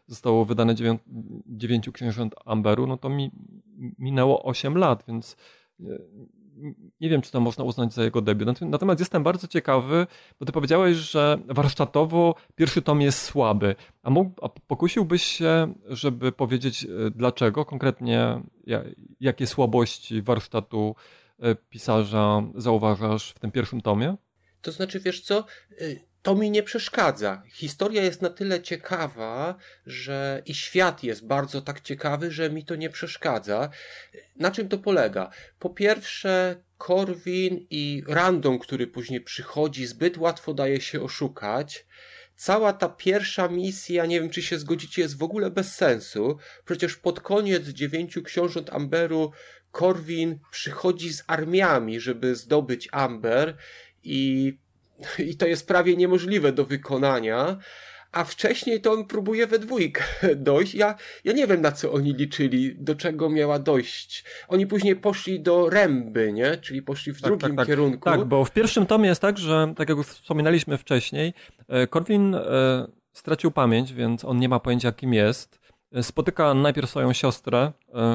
zostało wydane dziewięciu książąt Amberu, no to mi minęło 8 lat, więc nie wiem, czy to można uznać za jego debiut. Natomiast jestem bardzo ciekawy, bo ty powiedziałeś, że warsztatowo pierwszy tom jest słaby. A, mógł, a pokusiłbyś się, żeby powiedzieć e, dlaczego, konkretnie jakie słabości warsztatu e, pisarza zauważasz w tym pierwszym tomie?
To znaczy, wiesz co, y, to mi nie przeszkadza. Historia jest na tyle ciekawa, że i świat jest bardzo tak ciekawy, że mi to nie przeszkadza. Na czym to polega? Po pierwsze, Korwin i Random, który później przychodzi, zbyt łatwo daje się oszukać. Cała ta pierwsza misja, nie wiem czy się zgodzicie, jest w ogóle bez sensu. Przecież pod koniec dziewięciu książąt Amberu Korwin przychodzi z armiami, żeby zdobyć Amber i i to jest prawie niemożliwe do wykonania, a wcześniej to on próbuje we dwójkę dojść. Ja, ja nie wiem, na co oni liczyli, do czego miała dojść. Oni później poszli do Ręby, nie? Czyli poszli w tak, drugim tak, tak. kierunku.
Tak, bo w pierwszym tomie jest tak, że, tak jak wspominaliśmy wcześniej, e, Korwin e, stracił pamięć, więc on nie ma pojęcia, kim jest. E, spotyka najpierw swoją siostrę,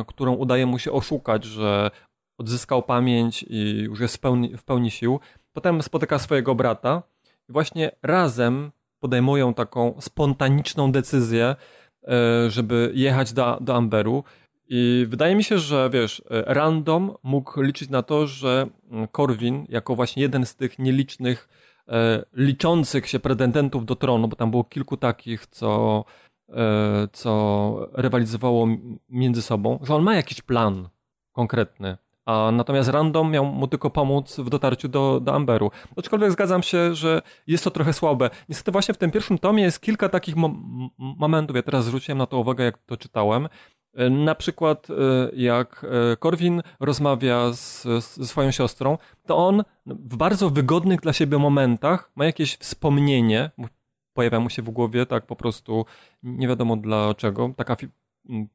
którą udaje mu się oszukać, że odzyskał pamięć i już jest w pełni, w pełni sił. Potem spotyka swojego brata i właśnie razem podejmują taką spontaniczną decyzję, e, żeby jechać do, do Amberu. I wydaje mi się, że wiesz, e, random mógł liczyć na to, że mm, Korwin, jako właśnie jeden z tych nielicznych, e, liczących się pretendentów do tronu, bo tam było kilku takich, co, co rywalizowało między sobą, że on ma jakiś plan konkretny. A natomiast Random miał mu tylko pomóc w dotarciu do, do Amberu. Aczkolwiek zgadzam się, że jest to trochę słabe. Niestety właśnie w tym pierwszym tomie jest kilka takich momentów, ja teraz zwróciłem na to uwagę, jak to czytałem. E, na przykład e, jak e, Korwin rozmawia z, ze swoją siostrą, to on w bardzo wygodnych dla siebie momentach ma jakieś wspomnienie, pojawia mu się w głowie tak po prostu nie wiadomo dlaczego, taka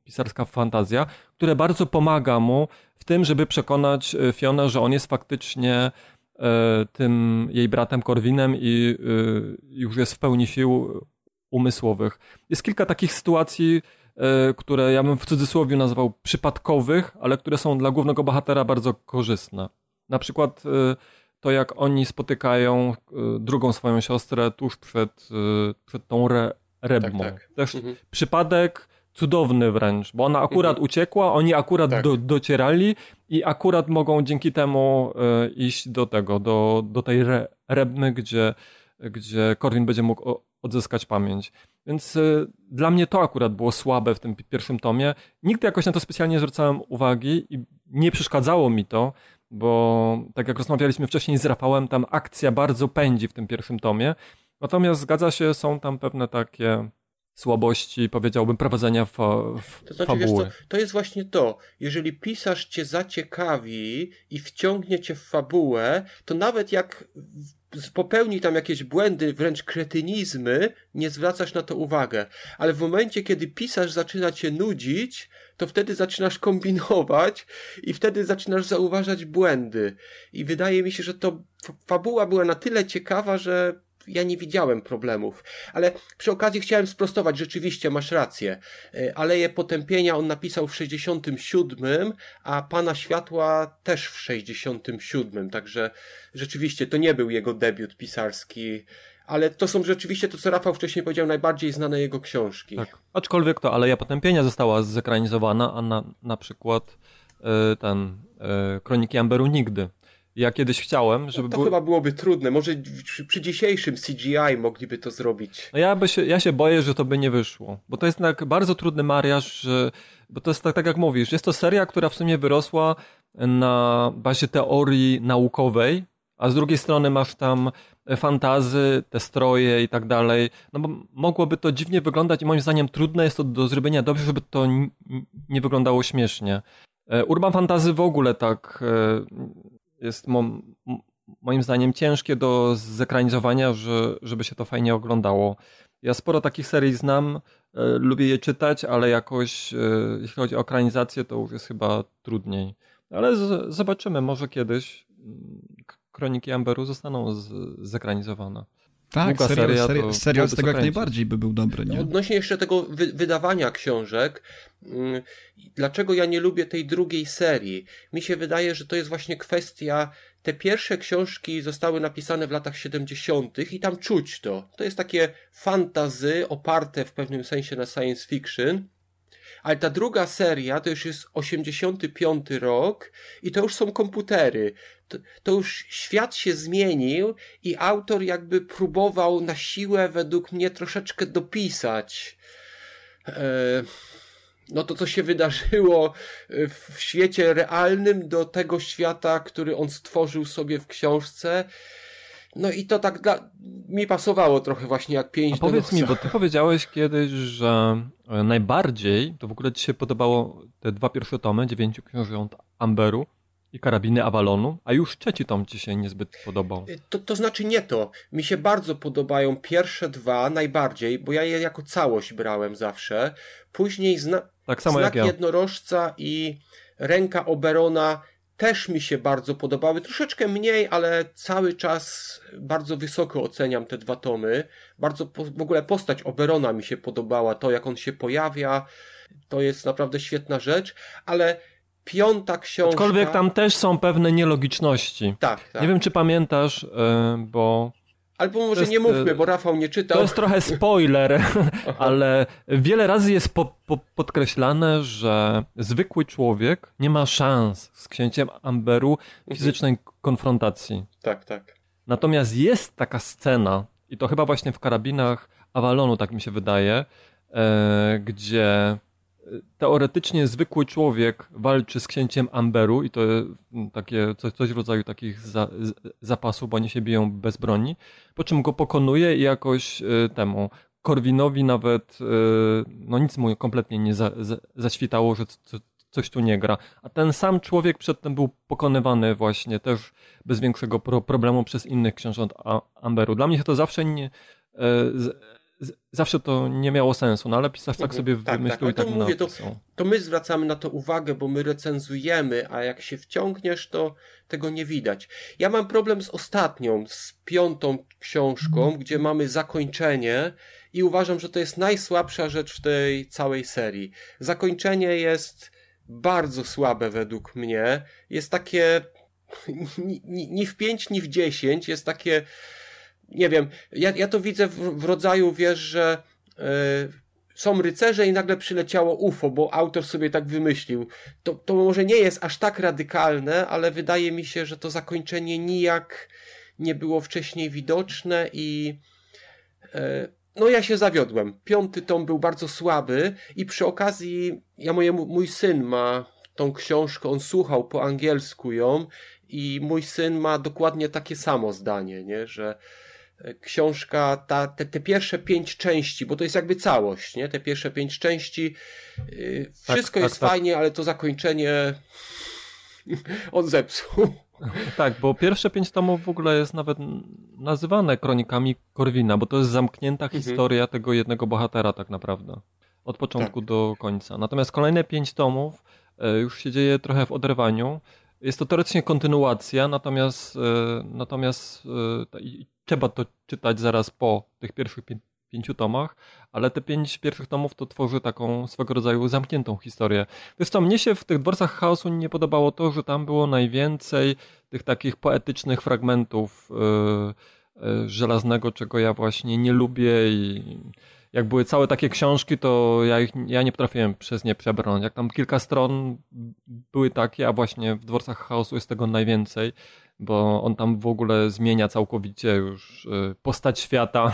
pisarska fantazja, które bardzo pomaga mu w tym, żeby przekonać e, Fionę, że on jest faktycznie tym jej bratem Korwinem i już jest w pełni sił umysłowych. Jest kilka takich sytuacji, które ja bym w cudzysłowie nazwał przypadkowych, ale które są dla głównego bohatera bardzo korzystne. Na przykład to jak oni spotykają drugą swoją siostrę tuż przed, przed tą re, rebmą. Tak, tak. Też mhm. przypadek cudowny wręcz, bo ona akurat mhm. uciekła, oni akurat tak. do, docierali i akurat mogą dzięki temu y, iść do tego, do, do tej re, rebmy, gdzie, gdzie Korwin będzie mógł odzyskać pamięć. Więc y, dla mnie to akurat było słabe w tym pierwszym tomie. Nigdy jakoś na to specjalnie nie zwracałem uwagi i nie przeszkadzało mi to, bo tak jak rozmawialiśmy wcześniej z Rafałem, tam akcja bardzo pędzi w tym pierwszym tomie. Natomiast zgadza się, są tam pewne takie słabości, powiedziałbym, prowadzenia fa
to znaczy, fabuły. To, to jest właśnie to. Jeżeli pisarz cię zaciekawi i wciągnie cię w fabułę, to nawet jak popełni tam jakieś błędy, wręcz kretynizmy, nie zwracasz na to uwagę. Ale w momencie, kiedy pisarz zaczyna cię nudzić, to wtedy zaczynasz kombinować i wtedy zaczynasz zauważać błędy. I wydaje mi się, że to fabuła była na tyle ciekawa, że ja nie widziałem problemów. Ale przy okazji chciałem sprostować, rzeczywiście masz rację. E, Aleje Potępienia on napisał w 67, a Pana Światła też w 67, także rzeczywiście to nie był jego debiut pisarski ale to są rzeczywiście to, co Rafał wcześniej powiedział, najbardziej znane jego książki. Tak.
Aczkolwiek to Aleja Potępienia została zekranizowana, a na, na przykład y, ten y, Kroniki Amberu nigdy. Ja kiedyś chciałem, żeby.
No to chyba byłoby trudne. Może przy, przy, dzisiejszym CGI mogliby to zrobić.
No ja, by się, ja się boję, że to by nie wyszło. Bo to jest tak bardzo trudny mariaż, że, bo to jest tak, tak jak mówisz, jest to seria, która w sumie wyrosła na bazie teorii naukowej, a z drugiej strony masz tam fantazy, te stroje i tak dalej. No bo mogłoby to dziwnie wyglądać i moim zdaniem trudne jest to do zrobienia dobrze, żeby to nie wyglądało śmiesznie. E, Urban Fantazy w ogóle tak e, jest mo, moim zdaniem ciężkie do zekranizowania, że, żeby się to fajnie oglądało. Ja sporo takich serii znam, e, lubię je czytać, ale jakoś e, jeśli chodzi o ekranizację, to już jest chyba trudniej. Ale z, zobaczymy, może kiedyś Kroniki Amberu zostaną z, zekranizowane.
Tak, serial, seria, seria, serial z tego jak najbardziej by był dobry. Nie?
Odnośnie jeszcze tego wy wydawania książek, mm, dlaczego ja nie lubię tej drugiej serii? Mi się wydaje, że to jest właśnie kwestia. Te pierwsze książki zostały napisane w latach 70. i tam czuć to. To jest takie fantazy oparte w pewnym sensie na science fiction. Ale ta druga seria to już jest 85 rok i to już są komputery. To, to, już świat się zmienił i autor jakby próbował na siłę według mnie troszeczkę dopisać. E, no to, co się wydarzyło w świecie realnym do tego świata, który on stworzył sobie w książce. No i to tak dla... mi pasowało trochę właśnie jak pięć
A powiedz mi, bo ty powiedziałeś kiedyś, że e, najbardziej to w ogóle ci się podobało te dwa pierwsze tomy, dziewięciu książąt Amberu i karabiny Avalonu, a już trzeci tom ci się niezbyt podobał.
E, to, to znaczy nie to. Mi się bardzo podobają pierwsze dwa najbardziej, bo ja je jako całość brałem zawsze. Później zna... tak samo Znak jak ja. jednorożca i ręka Oberona też mi się bardzo podobały. Troszeczkę mniej, ale cały czas bardzo wysoko oceniam te dwa tomy. Bardzo po, w ogóle postać Oberona mi się podobała, to jak on się pojawia. To jest naprawdę świetna rzecz, ale piąta książka.
Aczkolwiek tam też są pewne nielogiczności.
Tak, tak.
Nie wiem, czy pamiętasz, e, bo
Albo może jest, nie mówmy, e, bo Rafał nie czytał.
To jest trochę spoiler, ale wiele razy jest po, po, podkreślane, że zwykły człowiek nie ma szans z księciem Amberu mhm. fizycznej konfrontacji.
Tak, tak.
Natomiast jest taka scena, i to chyba właśnie w karabinach Avalonu, tak mi się wydaje, e, gdzie teoretycznie zwykły człowiek walczy z księciem Amberu i to takie coś, coś w rodzaju takich za, zapasów, bo oni się biją bez broni, po czym go pokonuje i jakoś y, temu Korwinowi nawet y, no nic mu kompletnie nie za, za, zaświtało, że co, coś tu nie gra. A ten sam człowiek przedtem był pokonywany właśnie też bez większego pro, problemu przez innych książąt Amberu. Dla mnie to zawsze nie, y, zawsze to nie miało sensu, no ale pisarz tak sobie tak, wymyślił tak, i tak mówię,
to, to my zwracamy na to uwagę, bo my recenzujemy, a jak się wciągniesz, to tego nie widać. Ja mam problem z ostatnią, z piątą książką, mhm. gdzie mamy zakończenie i uważam, że to jest najsłabsza rzecz w tej całej serii. Zakończenie jest bardzo słabe według mnie. Jest takie ni, ni, ni w pięć, ni w dziesięć. Jest takie nie wiem, ja, ja to widzę w, w rodzaju, wiesz, że yy, są rycerze i nagle przyleciało UFO, bo autor sobie tak wymyślił. To, to może nie jest aż tak radykalne, ale wydaje mi się, że to zakończenie nijak nie było wcześniej widoczne i yy, no ja się zawiodłem. Piąty tom był bardzo słaby i przy okazji ja moje, mój syn ma tą książkę, on słuchał po angielsku ją i mój syn ma dokładnie takie samo zdanie, nie, że książka, ta, te, te pierwsze pięć części, bo to jest jakby całość, nie? Te pierwsze pięć części, yy, wszystko tak, jest tak, fajnie, ale to zakończenie on zepsuł.
Tak, bo pierwsze pięć tomów w ogóle jest nawet nazywane kronikami Korwina, bo to jest zamknięta mhm. historia tego jednego bohatera tak naprawdę. Od początku tak. do końca. Natomiast kolejne pięć tomów e, już się dzieje trochę w oderwaniu. Jest to teoretycznie kontynuacja, natomiast, e, natomiast e, trzeba to czytać zaraz po tych pierwszych pięciu tomach, ale te pięć pierwszych tomów to tworzy taką swego rodzaju zamkniętą historię. Wiesz co, mnie się w tych dworcach chaosu nie podobało to, że tam było najwięcej tych takich poetycznych fragmentów yy, yy, żelaznego, czego ja właśnie nie lubię i jak były całe takie książki, to ja, ich, ja nie potrafiłem przez nie przebrnąć. Jak tam kilka stron były takie, a właśnie w dworcach chaosu jest tego najwięcej bo on tam w ogóle zmienia całkowicie już y, postać świata.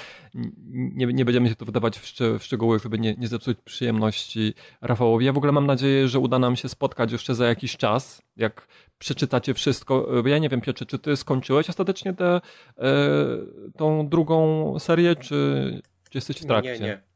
nie, nie będziemy się tu wydawać w, szcz w szczegóły, żeby nie, nie zepsuć przyjemności Rafałowi. Ja w ogóle mam nadzieję, że uda nam się spotkać jeszcze za jakiś czas, jak przeczytacie wszystko. Ja nie wiem, Piotrze, czy ty skończyłeś ostatecznie tę e, tą drugą serię, czy, czy jesteś w trakcie?
Nie, nie.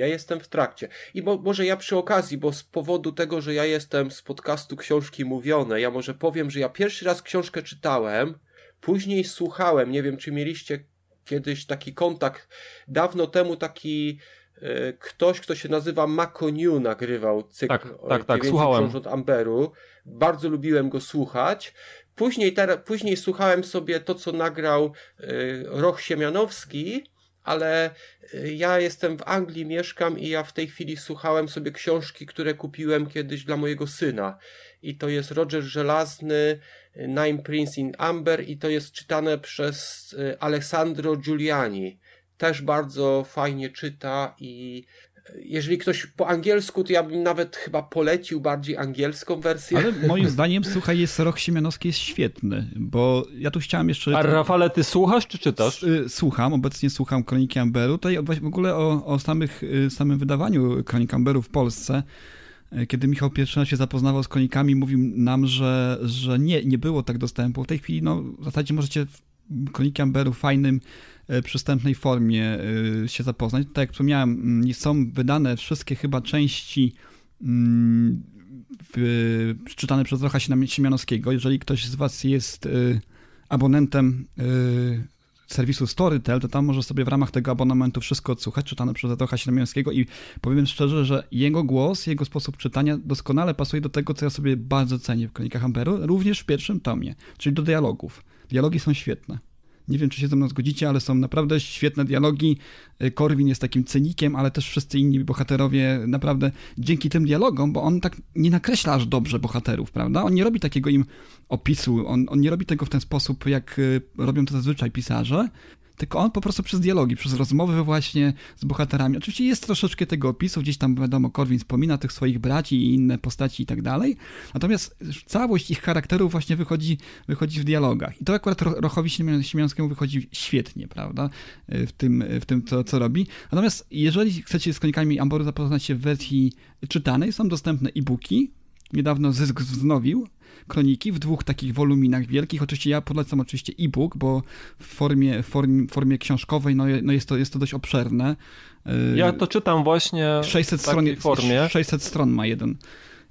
Ja jestem w trakcie. I bo, może ja przy okazji, bo z powodu tego, że ja jestem z podcastu Książki Mówione, ja może powiem, że ja pierwszy raz książkę czytałem, później słuchałem, nie wiem czy mieliście kiedyś taki kontakt, dawno temu taki e, ktoś, kto się nazywa Mako New nagrywał cykl
tak, tak, tak, słuchałem.
od Amberu. Bardzo lubiłem go słuchać. Później, później słuchałem sobie to, co nagrał y, Roch Siemianowski, ale y, ja jestem w Anglii, mieszkam i ja w tej chwili słuchałem sobie książki, które kupiłem kiedyś dla mojego syna. I to jest Roger Żelazny, y, Nine Prince in Amber i to jest czytane przez y, Alessandro Giuliani. Też bardzo fajnie czyta i jeżeli ktoś po angielsku, to ja bym nawet chyba polecił bardziej angielską wersję.
Ale moim zdaniem, słuchaj, jest Rok Siemianowski jest świetny, bo ja tu chciałem jeszcze...
A Rafale, ty słuchasz czy czytasz?
Y, słucham, obecnie słucham Kroniki Amberu. Tutaj w ogóle o, o samych, y, samym wydawaniu Kronik Amberu w Polsce y, kiedy Michał pierwszy raz się zapoznawał z kronikami, mówił nam, że, że nie, nie było tak dostępu. W tej chwili no, w zasadzie możecie Kroniki Amberu fajnym E, przystępnej formie e, się zapoznać. Tak jak wspomniałem, mm, są wydane wszystkie chyba części mm, czytane przez Rocha Siemianowskiego. Jeżeli ktoś z Was jest e, abonentem serwisu Storytel, to tam może sobie w ramach tego abonamentu wszystko odsłuchać, czytane przez Rocha Siemianowskiego i powiem szczerze, że jego głos, jego sposób czytania doskonale pasuje do tego, co ja sobie bardzo cenię w Kronikach Amberu, również w pierwszym tomie, czyli do dialogów. Dialogi są świetne. Nie wiem, czy się ze mną zgodzicie, ale są naprawdę świetne dialogi. Korwin jest takim cynikiem, ale też wszyscy inni bohaterowie naprawdę dzięki tym dialogom, bo on tak nie nakreśla aż dobrze bohaterów, prawda? On nie robi takiego im opisu, on, on nie robi tego w ten sposób, jak y, robią to zazwyczaj pisarze, tylko on po prostu przez dialogi, przez rozmowy właśnie z bohaterami. Oczywiście jest troszeczkę tego opisu, gdzieś tam wiadomo, Korwin wspomina tych swoich braci i inne postaci i tak dalej, natomiast całość ich charakterów właśnie wychodzi, wychodzi w dialogach. I to akurat Rochowi Siemianskiemu wychodzi świetnie, prawda, w tym, w tym co, co robi. Natomiast jeżeli chcecie z Kronikami Amboru zapoznać się w wersji czytanej, są dostępne e-booki, niedawno Zysk wznowił kroniki w dwóch takich woluminach wielkich. Oczywiście ja polecam oczywiście e-book, bo w formie, formie, formie książkowej no, no jest, to, jest to dość obszerne.
Ja to czytam właśnie 600 w takiej stron, formie.
600 stron ma jeden.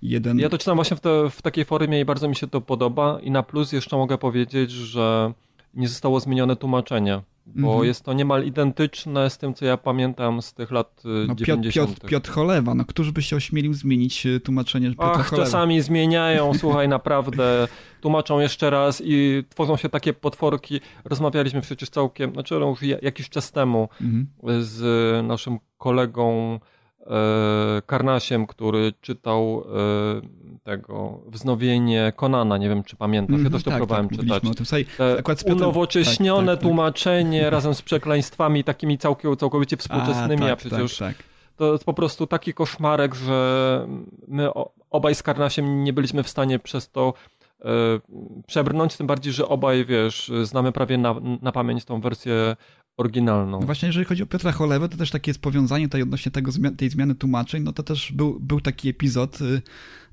Jeden...
Ja to czytam właśnie w, te, w takiej formie i bardzo mi się to podoba. I na plus jeszcze mogę powiedzieć, że nie zostało zmienione tłumaczenie bo
Mhm.
jest to niemal identyczne z tym, co ja pamiętam z tych lat y,
No, Piotr,
90.
Piotr, Piotr Cholewa, no któż by się ośmielił zmienić e, tłumaczenie Piotra
Ach,
Cholewa?
czasami zmieniają, słuchaj, naprawdę tłumaczą jeszcze raz i tworzą się takie potworki. Rozmawialiśmy przecież całkiem, znaczy no już ja- jakiś czas temu
Mhm.
z naszym kolegą Karnasiem, który czytał e, tego wznowienie Konana, nie wiem czy pamiętasz, ja
Mhm,
też to
tak,
próbowałem
tak,
czytać.
o tym. Słuchaj, Piotrem-
unowocześnione
tak, tak, tak.
tłumaczenie razem z przekleństwami takimi całkiem, całkowicie współczesnymi, a,
tak,
przecież
Tak, tak.
to jest po prostu taki koszmarek, że my obaj z Karnasiem nie byliśmy w stanie przez to e, przebrnąć, tym bardziej, że obaj, wiesz, znamy prawie na, na pamięć tą wersję oryginalną.
No właśnie, jeżeli chodzi o Piotra Cholewę, to też takie jest powiązanie tutaj odnośnie tego, tej zmiany tłumaczeń, no to też był, był taki epizod, y,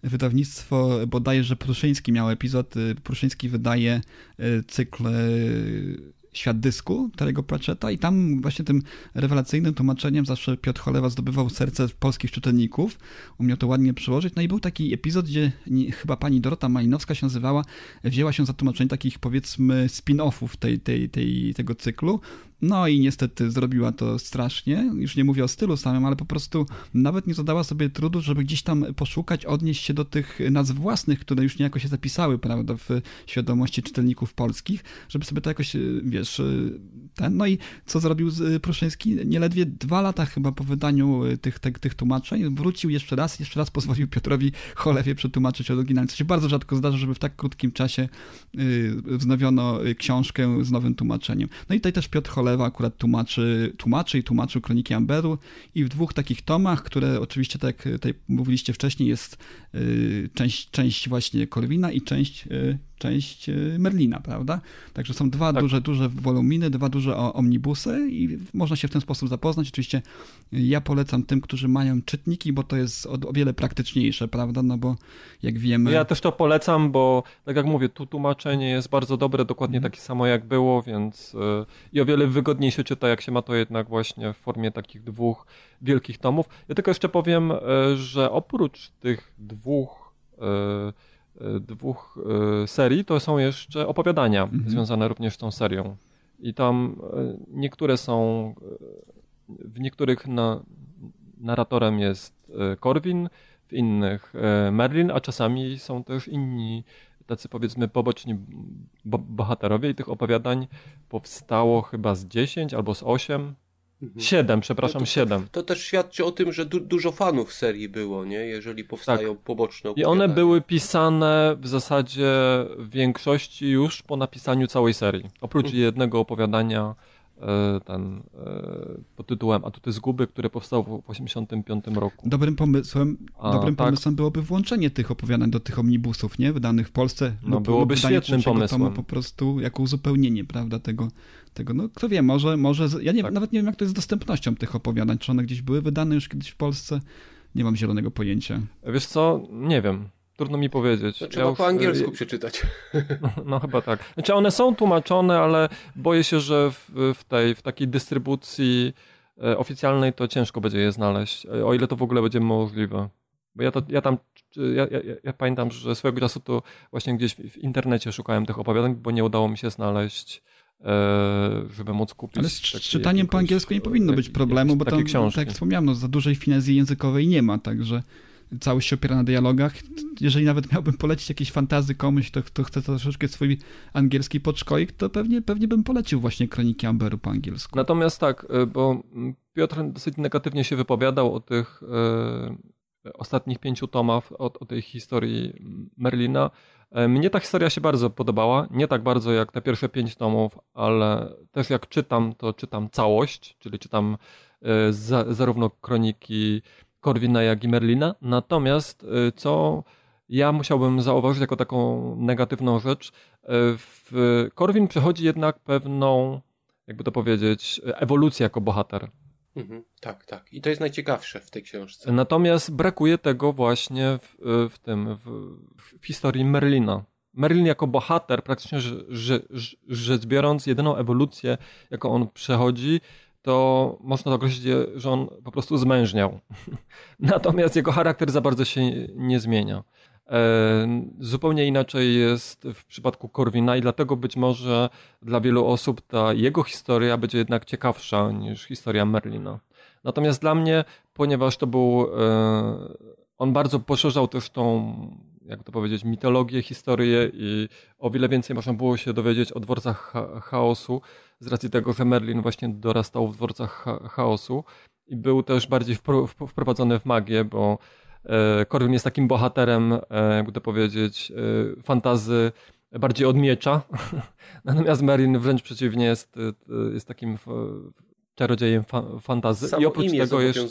wydawnictwo bodajże Pruszyński miał epizod, y, Pruszyński wydaje y, cykl Świat dysku Terego Pratchetta i tam właśnie tym rewelacyjnym tłumaczeniem zawsze Piotr Cholewa zdobywał serce polskich czytelników, umiał to ładnie przełożyć. No i był taki epizod, gdzie nie, chyba pani Dorota Malinowska się nazywała, wzięła się za tłumaczenie takich powiedzmy spin-offów tej, tej, tej, tego cyklu. No i niestety zrobiła to strasznie. Już nie mówię o stylu samym, ale po prostu nawet nie zadała sobie trudu, żeby gdzieś tam poszukać, odnieść się do tych nazw własnych, które już niejako się zapisały, prawda, w świadomości czytelników polskich, żeby sobie to jakoś, wiesz, ten. No i co zrobił y, Pruszyński? Nieledwie dwa lata chyba po wydaniu y, tych, tych, tych tłumaczeń wrócił jeszcze raz, jeszcze raz pozwolił Piotrowi Cholewie przetłumaczyć oryginalnie, co się bardzo rzadko zdarza, żeby w tak krótkim czasie y, wznowiono książkę z nowym tłumaczeniem. No i tutaj też Piotr Cholewa akurat tłumaczy, tłumaczy i tłumaczył Kroniki Amberu i w dwóch takich tomach, które oczywiście, tak jak tutaj mówiliście wcześniej, jest część, część właśnie Korwina i część, część y, Merlina, prawda? Także są dwa
Tak.
duże, duże woluminy, dwa duże omnibusy i można się w ten sposób zapoznać. Oczywiście ja polecam tym, którzy mają czytniki, bo to jest o, wiele praktyczniejsze, prawda? No bo jak wiemy...
Ja też to polecam, bo tak jak mówię, tu tłumaczenie jest bardzo dobre, dokładnie takie samo jak było, więc y, i o wiele wygodniej się czyta, jak się ma to jednak właśnie w formie takich dwóch wielkich tomów. Ja tylko jeszcze powiem, że oprócz tych dwóch dwóch y, serii, to są jeszcze opowiadania
Mhm.
związane również z tą serią. I tam y, niektóre są, w niektórych na, narratorem jest Corwin, w innych e, Merlin, a czasami są też inni tacy powiedzmy poboczni bo bohaterowie i tych opowiadań powstało chyba z 10 albo z 8, 7, przepraszam,
No to-
7.
To też świadczy o tym, że du dużo fanów serii było, nie? Jeżeli powstają poboczne
I one były pisane w zasadzie w większości już po napisaniu całej serii. Oprócz
Mhm.
jednego opowiadania ten e, pod tytułem Atuty zguby, które powstało w 1985 roku.
Dobrym pomysłem,
A,
dobrym
tak.
pomysłem byłoby włączenie tych opowiadań do tych omnibusów, nie? Wydanych w Polsce.
No, byłoby świetnym pomysłem.
Tomu po prostu jako uzupełnienie, prawda, tego, tego. No kto wie, może, może ja nie,
Tak.
nawet nie wiem, jak to jest z dostępnością tych opowiadań. Czy one gdzieś były wydane już kiedyś w Polsce? Nie mam zielonego pojęcia.
Wiesz co, nie wiem. Trudno mi powiedzieć.
To
Ja
trzeba
już,
po angielsku przeczytać.
No chyba tak. Znaczy one są tłumaczone, ale boję się, że w, w tej w takiej dystrybucji e, oficjalnej to ciężko będzie je znaleźć, e, o ile to w ogóle będzie możliwe. Bo ja, to, ja tam, ja, ja, ja pamiętam, że swego czasu to właśnie gdzieś w, w internecie szukałem tych opowiadań, bo nie udało mi się znaleźć, e, żeby móc kupić.
Ale z czytaniem po angielsku nie powinno być problemu, bo tam,
książki.
tak jak wspomniałem, no, za dużej finezji językowej nie ma, także całość się opiera na dialogach. Jeżeli nawet miałbym polecić jakieś fantazy komuś, to, kto chce troszeczkę swój angielski podszkolik, to pewnie, pewnie bym polecił właśnie Kroniki Amberu po angielsku.
Natomiast tak, y, bo Piotr dosyć negatywnie się wypowiadał o tych y, ostatnich pięciu tomach, o, o tej historii Merlina. E, Mnie ta historia się bardzo podobała. Nie tak bardzo jak te pierwsze pięć tomów, ale też jak czytam, to czytam całość, czyli czytam y, za, zarówno kroniki Korwina, jak i Merlina. Natomiast y, co ja musiałbym zauważyć jako taką negatywną rzecz, y, w Korwin przechodzi jednak pewną jakby to powiedzieć, ewolucję jako bohater.
Mhm, tak, tak. I to jest najciekawsze w tej książce.
Natomiast brakuje tego właśnie w, w tym, w, w historii Merlina. Merlin jako bohater, praktycznie rze- rze- rze- rzecz biorąc, jedyną ewolucję, jaką on przechodzi, to można określić, że on po prostu zmężniał. Natomiast jego charakter za bardzo się nie zmienia. E, zupełnie inaczej jest w przypadku Korwina i dlatego być może dla wielu osób ta jego historia będzie jednak ciekawsza niż historia Merlina. Natomiast dla mnie, ponieważ to był, e, on bardzo poszerzał też tą, jak to powiedzieć, mitologię, historię i o wiele więcej można było się dowiedzieć o dworcach chaosu, z racji tego, że Merlin właśnie dorastał w dworcach chaosu i był też bardziej wprowadzony w magię, bo Korwin jest takim bohaterem, e, jakby to powiedzieć, e, fantazy bardziej od miecza. Natomiast Merlin wręcz przeciwnie jest, e, jest takim czarodziejem fa fantazy.
Samo
I oprócz tego jeszcze.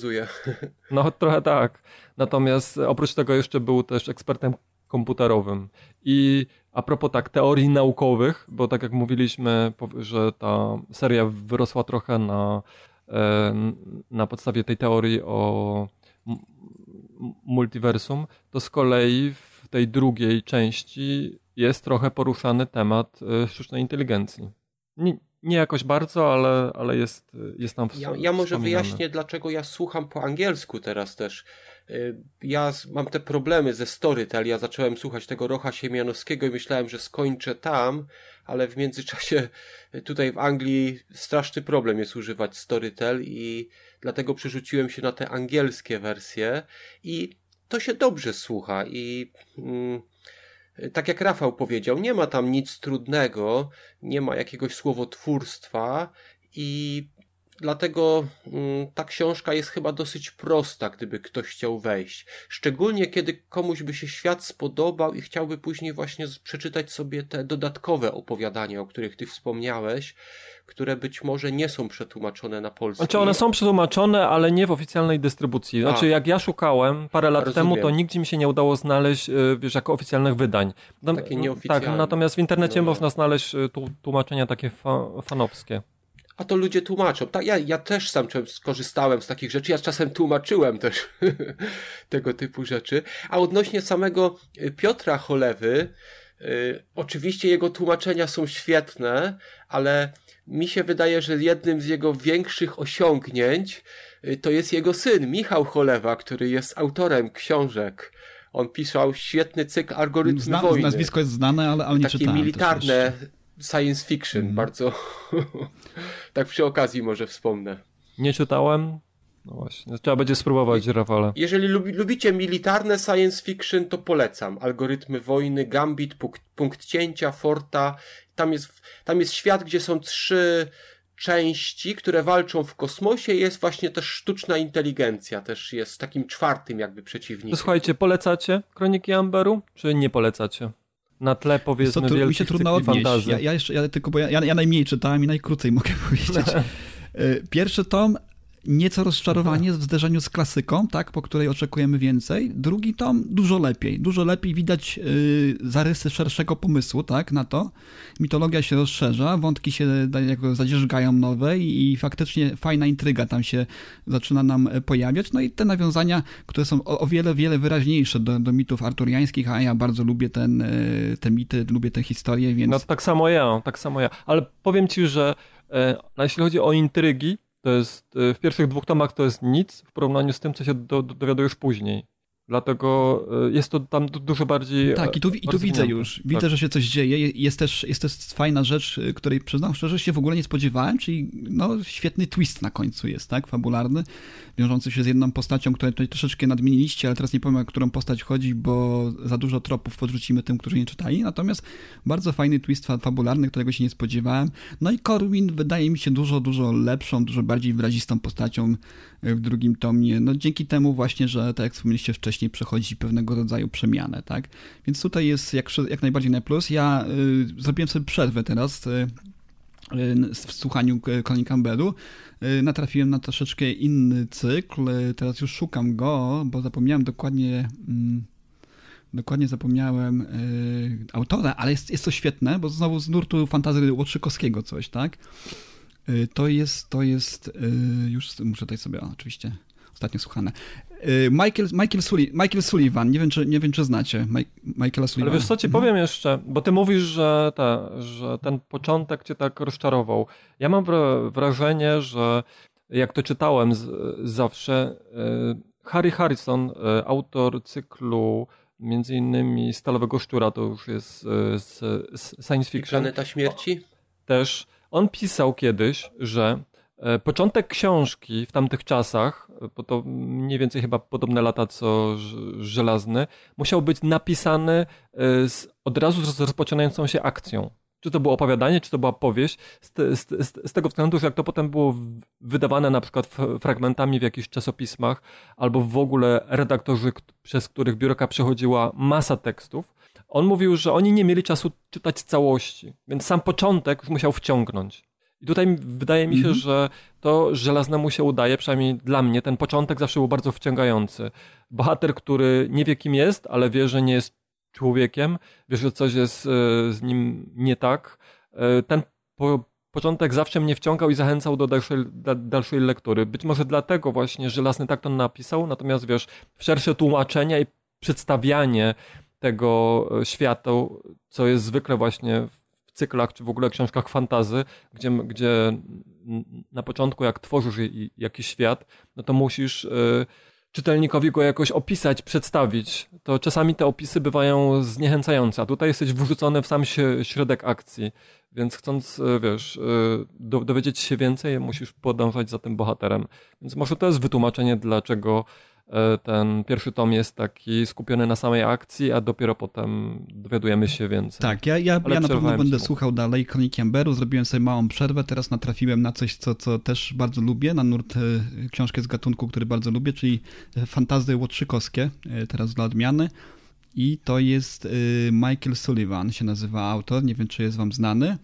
No trochę tak. Natomiast oprócz tego jeszcze był też ekspertem komputerowym. I a propos tak teorii naukowych, bo tak jak mówiliśmy, że ta seria wyrosła trochę na, na podstawie tej teorii o multiversum, to z kolei w tej drugiej części jest trochę poruszany temat e, sztucznej inteligencji. Nie, nie jakoś bardzo, ale, ale jest, jest tam w,
ja, ja może wyjaśnię, dlaczego ja słucham po angielsku teraz też. E, ja mam te problemy ze Storytel. Ja zacząłem słuchać tego Rocha Siemianowskiego i myślałem, że skończę tam, ale w międzyczasie tutaj w Anglii straszny problem jest używać Storytel i dlatego przerzuciłem się na te angielskie wersje i to się dobrze słucha i mm, tak jak Rafał powiedział, nie ma tam nic trudnego, nie ma jakiegoś słowotwórstwa i Dlatego mm, ta książka jest chyba dosyć prosta, gdyby ktoś chciał wejść. Szczególnie kiedy komuś by się świat spodobał i chciałby później właśnie przeczytać sobie te dodatkowe opowiadania, o których ty wspomniałeś, które być może nie są przetłumaczone na polski.
Znaczy one są przetłumaczone, ale nie w oficjalnej dystrybucji. Znaczy A. jak ja szukałem parę lat Rozumiem. temu, to nigdzie mi się nie udało znaleźć, y, wiesz, jako oficjalnych wydań.
Takie nieoficjalne.
Tak, natomiast w internecie no. można znaleźć y, tłumaczenia takie fa fanowskie
a to ludzie tłumaczą. Tak, ja, ja też sam skorzystałem z takich rzeczy, ja czasem tłumaczyłem też tego typu rzeczy. A odnośnie samego y, Piotra Cholewy, y, oczywiście jego tłumaczenia są świetne, ale mi się wydaje, że jednym z jego większych osiągnięć y, to jest jego syn, Michał Cholewa, który jest autorem książek. On pisał świetny cykl Algorytmy Zna, Wojny.
Nazwisko jest znane, ale, ale nie
Takie militarne science fiction, mm. bardzo tak przy okazji może wspomnę.
Nie czytałem. No właśnie, trzeba będzie spróbować, Rafale.
Jeżeli lubi, lubicie militarne science fiction, to polecam. Algorytmy wojny, Gambit, punkt, punkt cięcia, Forta. Tam jest, tam jest świat, gdzie są trzy części, które walczą w kosmosie. Jest właśnie też sztuczna inteligencja, też jest takim czwartym jakby przeciwnikiem.
Słuchajcie, polecacie Kroniki Amberu, czy nie polecacie? Na tle powiedzmy
to, to mi się trudno odnieść. Ja, ja, jeszcze, ja tylko, bo ja, ja najmniej czytałem i najkrócej mogę powiedzieć. E, pierwszy tom nieco rozczarowanie w zderzeniu z klasyką, tak, po której oczekujemy więcej. Drugi tom dużo lepiej. Dużo lepiej widać yy, zarysy szerszego pomysłu, tak, na to. Mitologia się rozszerza, wątki się jako zadzierzgają nowe i, i faktycznie fajna intryga tam się zaczyna nam pojawiać. No i te nawiązania, które są o, o wiele, wiele wyraźniejsze do, do mitów arturiańskich, a ja bardzo lubię ten, yy, te mity, lubię te historie, więc...
No tak samo ja, tak samo ja. Ale powiem ci, że e, jeśli chodzi o intrygi, to jest, y, w pierwszych dwóch tomach to jest nic w porównaniu z tym, co się do, do, dowiadujesz później. Dlatego y, jest to tam dużo bardziej.
Tak, i tu, i tu widzę już. Widzę, tak. że się coś dzieje. Jest też, jest też fajna rzecz, y, której przyznam szczerze się w ogóle nie spodziewałem, czyli no, świetny twist na końcu jest, tak? Fabularny, wiążący się z jedną postacią, której tutaj troszeczkę nadmieniliście, ale teraz nie powiem, o którą postać chodzi, bo za dużo tropów podrzucimy tym, którzy nie czytali. Natomiast bardzo fajny twist fabularny, którego się nie spodziewałem. No i Corwin wydaje mi się dużo, dużo lepszą, dużo bardziej wyrazistą postacią w drugim tomie. No dzięki temu właśnie, że tak jak wspomnieliście wcześniej, wcześniej przechodzi pewnego rodzaju przemianę, tak? Więc tutaj jest jak, jak najbardziej na plus. Ja y, zrobiłem sobie przerwę teraz y, y w słuchaniu Colin Campbellu. Y, natrafiłem na troszeczkę inny cykl. Teraz już szukam go, bo zapomniałem dokładnie... Mm, dokładnie zapomniałem y, autora, ale jest, jest to świetne, bo znowu z nurtu fantazy Łotrzykowskiego coś, tak? Y, to jest, to jest, już muszę tutaj sobie, oczywiście, ostatnio słuchane. Y, Michael, Michael, Sully, Michael Sullivan, nie wiem, czy, nie wiem, czy znacie Michaela Sullivana.
Ale wiesz co ci mhm. powiem jeszcze, bo ty mówisz, że, ta, że ten początek cię tak rozczarował. Ja mam wrażenie, że jak to czytałem z, zawsze, y, Harry Harrison, y, autor cyklu między innymi Stalowego Szczura, to już jest z, z science fiction.
I Planeta Śmierci?
Też. On pisał kiedyś, że początek książki w tamtych czasach, bo to mniej więcej chyba podobne lata co Żelazny, musiał być napisany e, z, od razu z rozpoczynającą się akcją czy to było opowiadanie, czy to była powieść, z, z, z, z, tego względu, że jak to potem było wydawane na przykład fragmentami w jakichś czasopismach, albo w ogóle redaktorzy, przez których biurka przechodziła masa tekstów, on mówił, że oni nie mieli czasu czytać całości, więc sam początek już musiał wciągnąć. I tutaj wydaje mi się, mm -hmm. że to żelaznemu się udaje, przynajmniej dla mnie, ten początek zawsze był bardzo wciągający. Bohater, który nie wie kim jest, ale wie, że nie jest człowiekiem, wiesz, że coś jest e, z nim nie tak. E, ten po, początek zawsze mnie wciągał i zachęcał do dalszej, da, dalszej lektury. Być może dlatego właśnie Żelazny tak to napisał, natomiast wiesz, szersze tłumaczenia i przedstawianie tego e, świata, co jest zwykle właśnie w cyklach, czy w ogóle książkach fantazy, gdzie, gdzie na początku jak tworzysz jakiś świat, no to musisz czytelnikowi go jakoś opisać, przedstawić, to czasami te opisy bywają zniechęcające, a tutaj jesteś wrzucony w sam środek akcji, więc chcąc, e, wiesz, e, dowiedzieć się więcej, musisz podążać za tym bohaterem. Więc może to jest wytłumaczenie, dlaczego ten pierwszy tom jest taki skupiony na samej akcji, a dopiero potem dowiadujemy się więcej.
Tak, ja, ja, ja na pewno będę słuchał dalej Kroniki Amberu, zrobiłem sobie małą przerwę, teraz natrafiłem na coś, co, co też bardzo lubię, na nurt e, książkę z gatunku, który bardzo lubię, czyli fantazy łotrzykowskie, e, teraz dla odmiany. I to jest Michael Sullivan, się nazywa autor, nie wiem czy jest wam znany.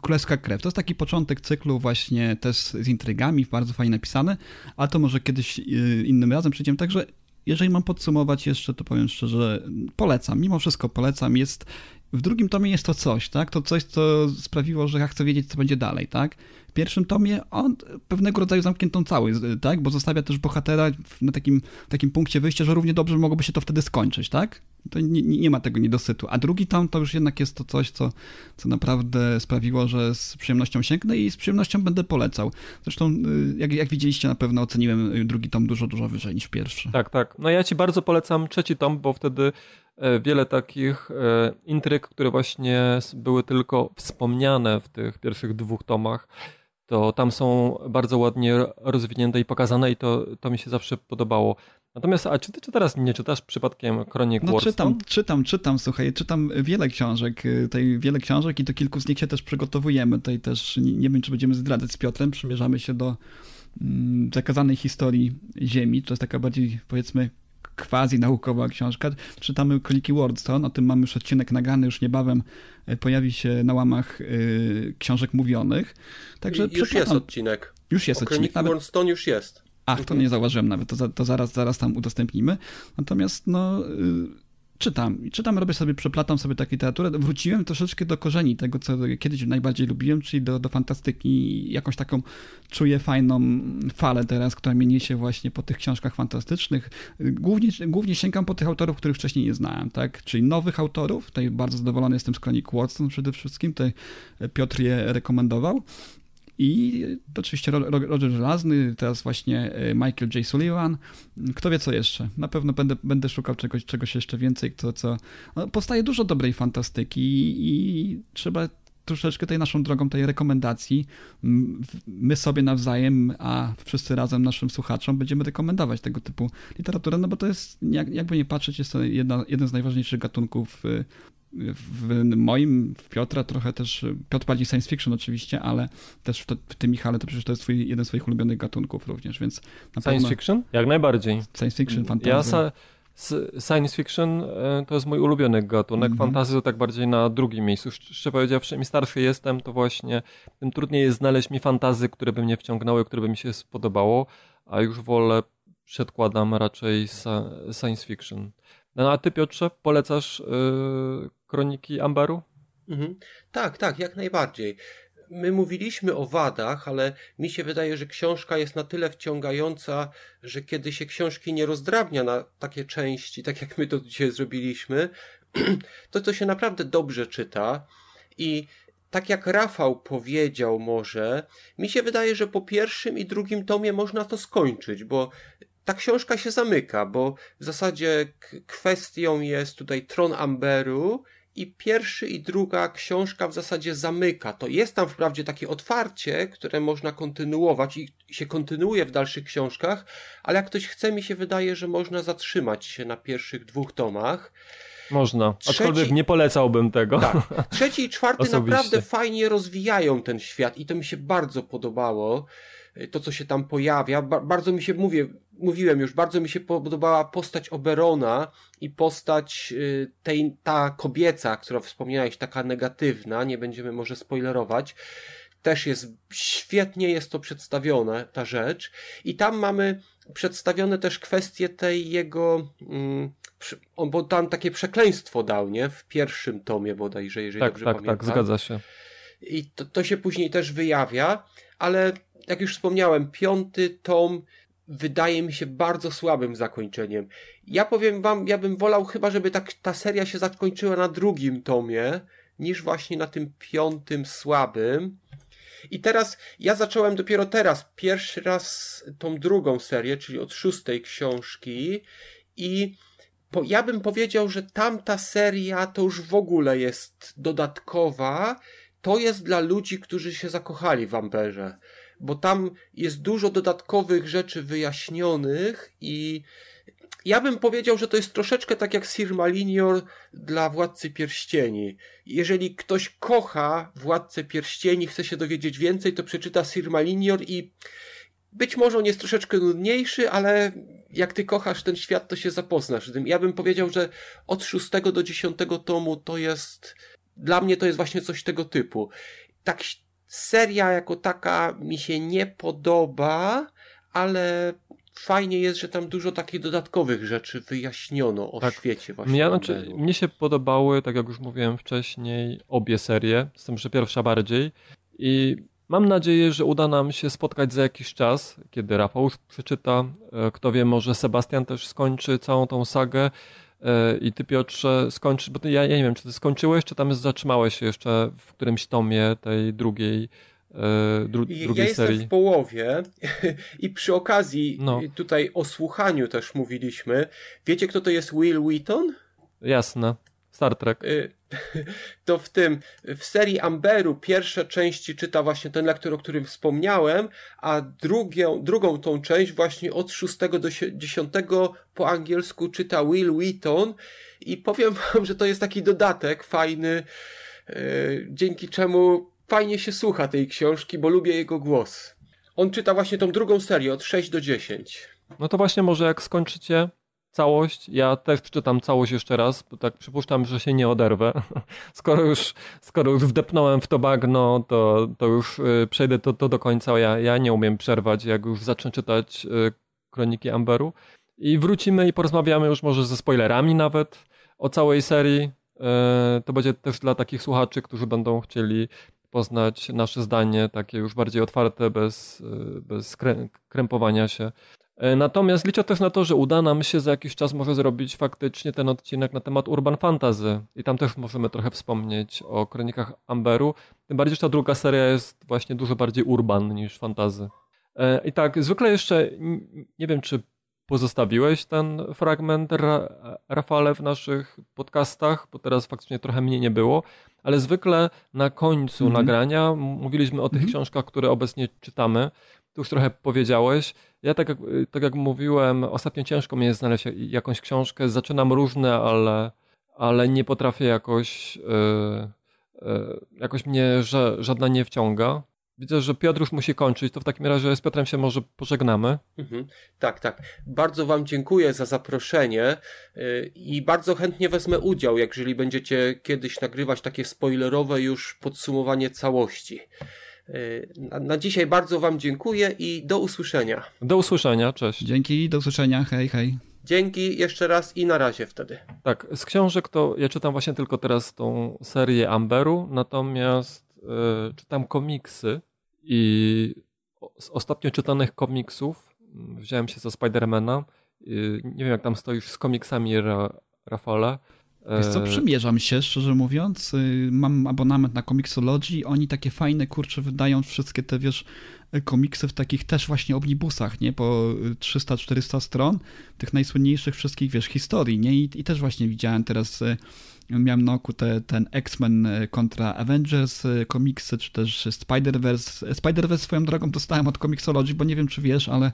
Królewska Krew. To jest taki początek cyklu właśnie też z intrygami, bardzo fajnie napisany, ale to może kiedyś y, innym razem przejdziemy. Także jeżeli mam podsumować jeszcze, to powiem szczerze, polecam. Mimo wszystko polecam. Jest, w drugim tomie jest to coś, tak? To coś, co sprawiło, że ja chcę wiedzieć, co będzie dalej, tak? W pierwszym tomie on pewnego rodzaju zamkniętą cały, tak? Bo zostawia też bohatera na takim, takim punkcie wyjścia, że równie dobrze mogłoby się to wtedy skończyć, tak? To nie, nie ma tego niedosytu. A drugi tom to już jednak jest to coś, co, co naprawdę sprawiło, że z przyjemnością sięgnę i z przyjemnością będę polecał. Zresztą, y, jak, jak widzieliście, na pewno oceniłem drugi tom dużo, dużo wyżej niż pierwszy.
Tak, tak. No ja ci bardzo polecam trzeci tom, bo wtedy e, wiele takich e, intryg, które właśnie były tylko wspomniane w tych pierwszych dwóch tomach, to tam są bardzo ładnie rozwinięte i pokazane i to, to mi się zawsze podobało. Natomiast, a czy ty czy teraz nie czytasz przypadkiem kronik
No czytam, czytam, czytam, słuchaj, czytam wiele książek, y, tutaj wiele książek i do kilku z nich się też przygotowujemy. Tutaj też nie, nie wiem, czy będziemy zdradzać z Piotrem, przymierzamy się do mm, zakazanej historii Ziemi, to jest taka bardziej, powiedzmy, quasi naukowa książka. Czytamy Kroniki Wordstone, o tym mamy już odcinek nagrany, już niebawem e, pojawi się na łamach y, książek mówionych.
Także już jest odcinek.
Już jest o
odcinek. Kroniki Wordstone już jest.
Ach, to nie zauważyłem nawet, to, to zaraz, zaraz tam udostępnimy. Natomiast no, y, czytam czytam, robię sobie, przeplatam sobie taką literaturę. Wróciłem troszeczkę do korzeni tego, co kiedyś najbardziej lubiłem, czyli do, do fantastyki. Jakąś taką czuję fajną falę teraz, która mnie niesie właśnie po tych książkach fantastycznych. Głównie, głównie sięgam po tych autorów, których wcześniej nie znałem, tak? Czyli nowych autorów. Tutaj bardzo zadowolony jestem z Kronik Watson przede wszystkim. Tutaj Piotr je rekomendował. I oczywiście Roger Żelazny, teraz właśnie e, Michael J. Sullivan. Kto wie co jeszcze? Na pewno będę, będę szukał czegoś, czegoś jeszcze więcej, to co... No, powstaje dużo dobrej fantastyki i trzeba troszeczkę tej naszą drogą, tej rekomendacji, my sobie nawzajem, a wszyscy razem naszym słuchaczom będziemy rekomendować tego typu literaturę, no bo to jest, jakby nie patrzeć, jest to jedna, jeden z najważniejszych gatunków w moim, w Piotra trochę też, Piotr bardziej science fiction oczywiście, ale też w, to, w tym Michale to przecież to jest twój, jeden z swoich ulubionych gatunków również, więc
na Science pewno... fiction? Jak najbardziej.
Science fiction, fantasy.
Ja science fiction e, to jest mój ulubiony gatunek, mm -hmm. fantasy to tak bardziej na drugim miejscu. Szczerze powiedziawszy, im starszy jestem, to właśnie tym trudniej jest znaleźć mi fantazy, które by mnie wciągnęły, które by mi się spodobało, a już wolę przedkładam raczej science fiction. No a ty Piotrze, polecasz yy, Kroniki Amberu?
Mhm. Tak, tak, jak najbardziej. My mówiliśmy o wadach, ale mi się wydaje, że książka jest na tyle wciągająca, że kiedy się książki nie rozdrabnia na takie części, tak jak my to dzisiaj zrobiliśmy, to to się naprawdę dobrze czyta i tak jak Rafał powiedział może, mi się wydaje, że po pierwszym i drugim tomie można to skończyć, bo ta książka się zamyka, bo w zasadzie kwestią jest tutaj Tron Amberu i pierwszy i druga książka w zasadzie zamyka. To jest tam wprawdzie takie otwarcie, które można kontynuować i się kontynuuje w dalszych książkach, ale jak ktoś chce, mi się wydaje, że można zatrzymać się na pierwszych dwóch tomach.
Można, Trzeci... aczkolwiek nie polecałbym tego. Tak.
Trzeci i czwarty naprawdę fajnie rozwijają ten świat i to mi się bardzo podobało. To, co się tam pojawia. Ba bardzo mi się, mówię, mówiłem już, bardzo mi się podobała postać Oberona i postać y, tej, ta kobieca, która wspomniałeś, taka negatywna, nie będziemy może spoilerować. Też jest świetnie jest to przedstawione, ta rzecz. I tam mamy przedstawione też kwestie tej jego, mm, bo tam takie przekleństwo dał, nie? W pierwszym tomie bodajże, jeżeli
tak,
dobrze
tak,
pamiętam.
Tak, tak, zgadza się.
I to, to się później też wyjawia, ale jak już wspomniałem, piąty tom wydaje mi się bardzo słabym zakończeniem. Ja powiem wam, ja bym wolał chyba, żeby tak ta seria się zakończyła na drugim tomie, niż właśnie na tym piątym słabym. I teraz ja zacząłem dopiero teraz, pierwszy raz tą drugą serię, czyli od szóstej książki i po, ja bym powiedział, że tamta seria to już w ogóle jest dodatkowa. To jest dla ludzi, którzy się zakochali w Amberze bo tam jest dużo dodatkowych rzeczy wyjaśnionych i ja bym powiedział, że to jest troszeczkę tak jak Sir Malinior dla Władcy Pierścieni. Jeżeli ktoś kocha Władcę Pierścieni, chce się dowiedzieć więcej, to przeczyta Sir Malinior i być może on jest troszeczkę nudniejszy, ale jak ty kochasz ten świat, to się zapoznasz z tym. Ja bym powiedział, że od szóstego do dziesiątego tomu to jest, dla mnie to jest właśnie coś tego typu. Tak Seria jako taka mi się nie podoba, ale fajnie jest, że tam dużo takich dodatkowych rzeczy wyjaśniono o tak. świecie właśnie.
Mnie, znaczy, mnie się podobały, tak jak już mówiłem wcześniej, obie serie, z tym, że pierwsza bardziej i mam nadzieję, że uda nam się spotkać za jakiś czas, kiedy Rafał przeczyta, e, kto wie, może Sebastian też skończy całą tą sagę, i ty Piotrze skończysz, bo ty, ja, ja nie wiem, czy ty skończyłeś, czy tam zatrzymałeś się jeszcze w którymś tomie tej drugiej e, dru,
ja
drugiej
ja
serii.
jestem w połowie i przy okazji no. tutaj o słuchaniu też mówiliśmy. Wiecie kto to jest Will Wheaton?
Jasne. Star Trek. Y,
to w tym, w serii Amberu pierwsze części czyta właśnie ten lektor, o którym wspomniałem, a drugią, drugą tą część właśnie od 6 do 10 po angielsku czyta Will Wheaton i powiem wam, że to jest taki dodatek fajny, y, dzięki czemu fajnie się słucha tej książki, bo lubię jego głos. On czyta właśnie tą drugą serię od 6 do 10.
No to właśnie może jak skończycie całość. Ja też przeczytam całość jeszcze raz, bo tak przypuszczam, że się nie oderwę. Skoro już, skoro już wdepnąłem w to bagno, to, to już y, przejdę to, to do końca. Ja, ja nie umiem przerwać, jak już zacznę czytać y, Kroniki Amberu. I wrócimy i porozmawiamy już może ze spoilerami nawet o całej serii. Y, to będzie też dla takich słuchaczy, którzy będą chcieli poznać nasze zdanie, takie już bardziej otwarte, bez, bez krępowania się natomiast liczę też na to, że uda nam się za jakiś czas może zrobić faktycznie ten odcinek na temat Urban Fantasy. I tam też możemy trochę wspomnieć o kronikach Amberu. Tym bardziej, że ta druga seria jest właśnie dużo bardziej urban niż fantazy. E, I tak, zwykle jeszcze nie wiem, czy pozostawiłeś ten fragment Ra Rafale w naszych podcastach, bo teraz faktycznie trochę mnie nie było, ale zwykle na końcu mm -hmm. nagrania mówiliśmy o tych mm -hmm. książkach, które obecnie czytamy. Tu już trochę powiedziałeś. Ja tak jak, tak jak mówiłem, ostatnio ciężko mi jest znaleźć jakąś książkę. Zaczynam różne, ale, ale nie potrafię jakoś, yy, yy, jakoś mnie żadna nie wciąga. Widzę, że Piotr już musi kończyć, to w takim razie z Piotrem się może pożegnamy.
Mhm. Tak, tak. Bardzo Wam dziękuję za zaproszenie yy, i bardzo chętnie wezmę udział, jeżeli będziecie kiedyś nagrywać takie spoilerowe już podsumowanie całości. Na, na dzisiaj bardzo Wam dziękuję i do usłyszenia.
Do usłyszenia, cześć.
Dzięki, do usłyszenia, hej, hej.
Dzięki jeszcze raz i na razie wtedy.
Tak, z książek to ja czytam właśnie tylko teraz tą serię Amberu, natomiast yy, czytam komiksy i z ostatnio czytanych komiksów mm, wziąłem się za Spidermana. Yy, nie wiem jak tam stoisz z komiksami, Ra Rafale.
Wiesz co, przymierzam się, szczerze mówiąc. Y, mam abonament na Comixology. Oni takie fajne, kurcze, wydają wszystkie te, wiesz, komiksy w takich też właśnie omnibusach, nie? Po 300-400 stron, tych najsłynniejszych wszystkich, wiesz, historii, nie? I, i też właśnie widziałem teraz, y, miałem na oku te, ten X-Men y, kontra Avengers komiksy, czy też Spider-Verse. Spider-Verse swoją drogą dostałem od Comixology, bo nie wiem, czy wiesz, ale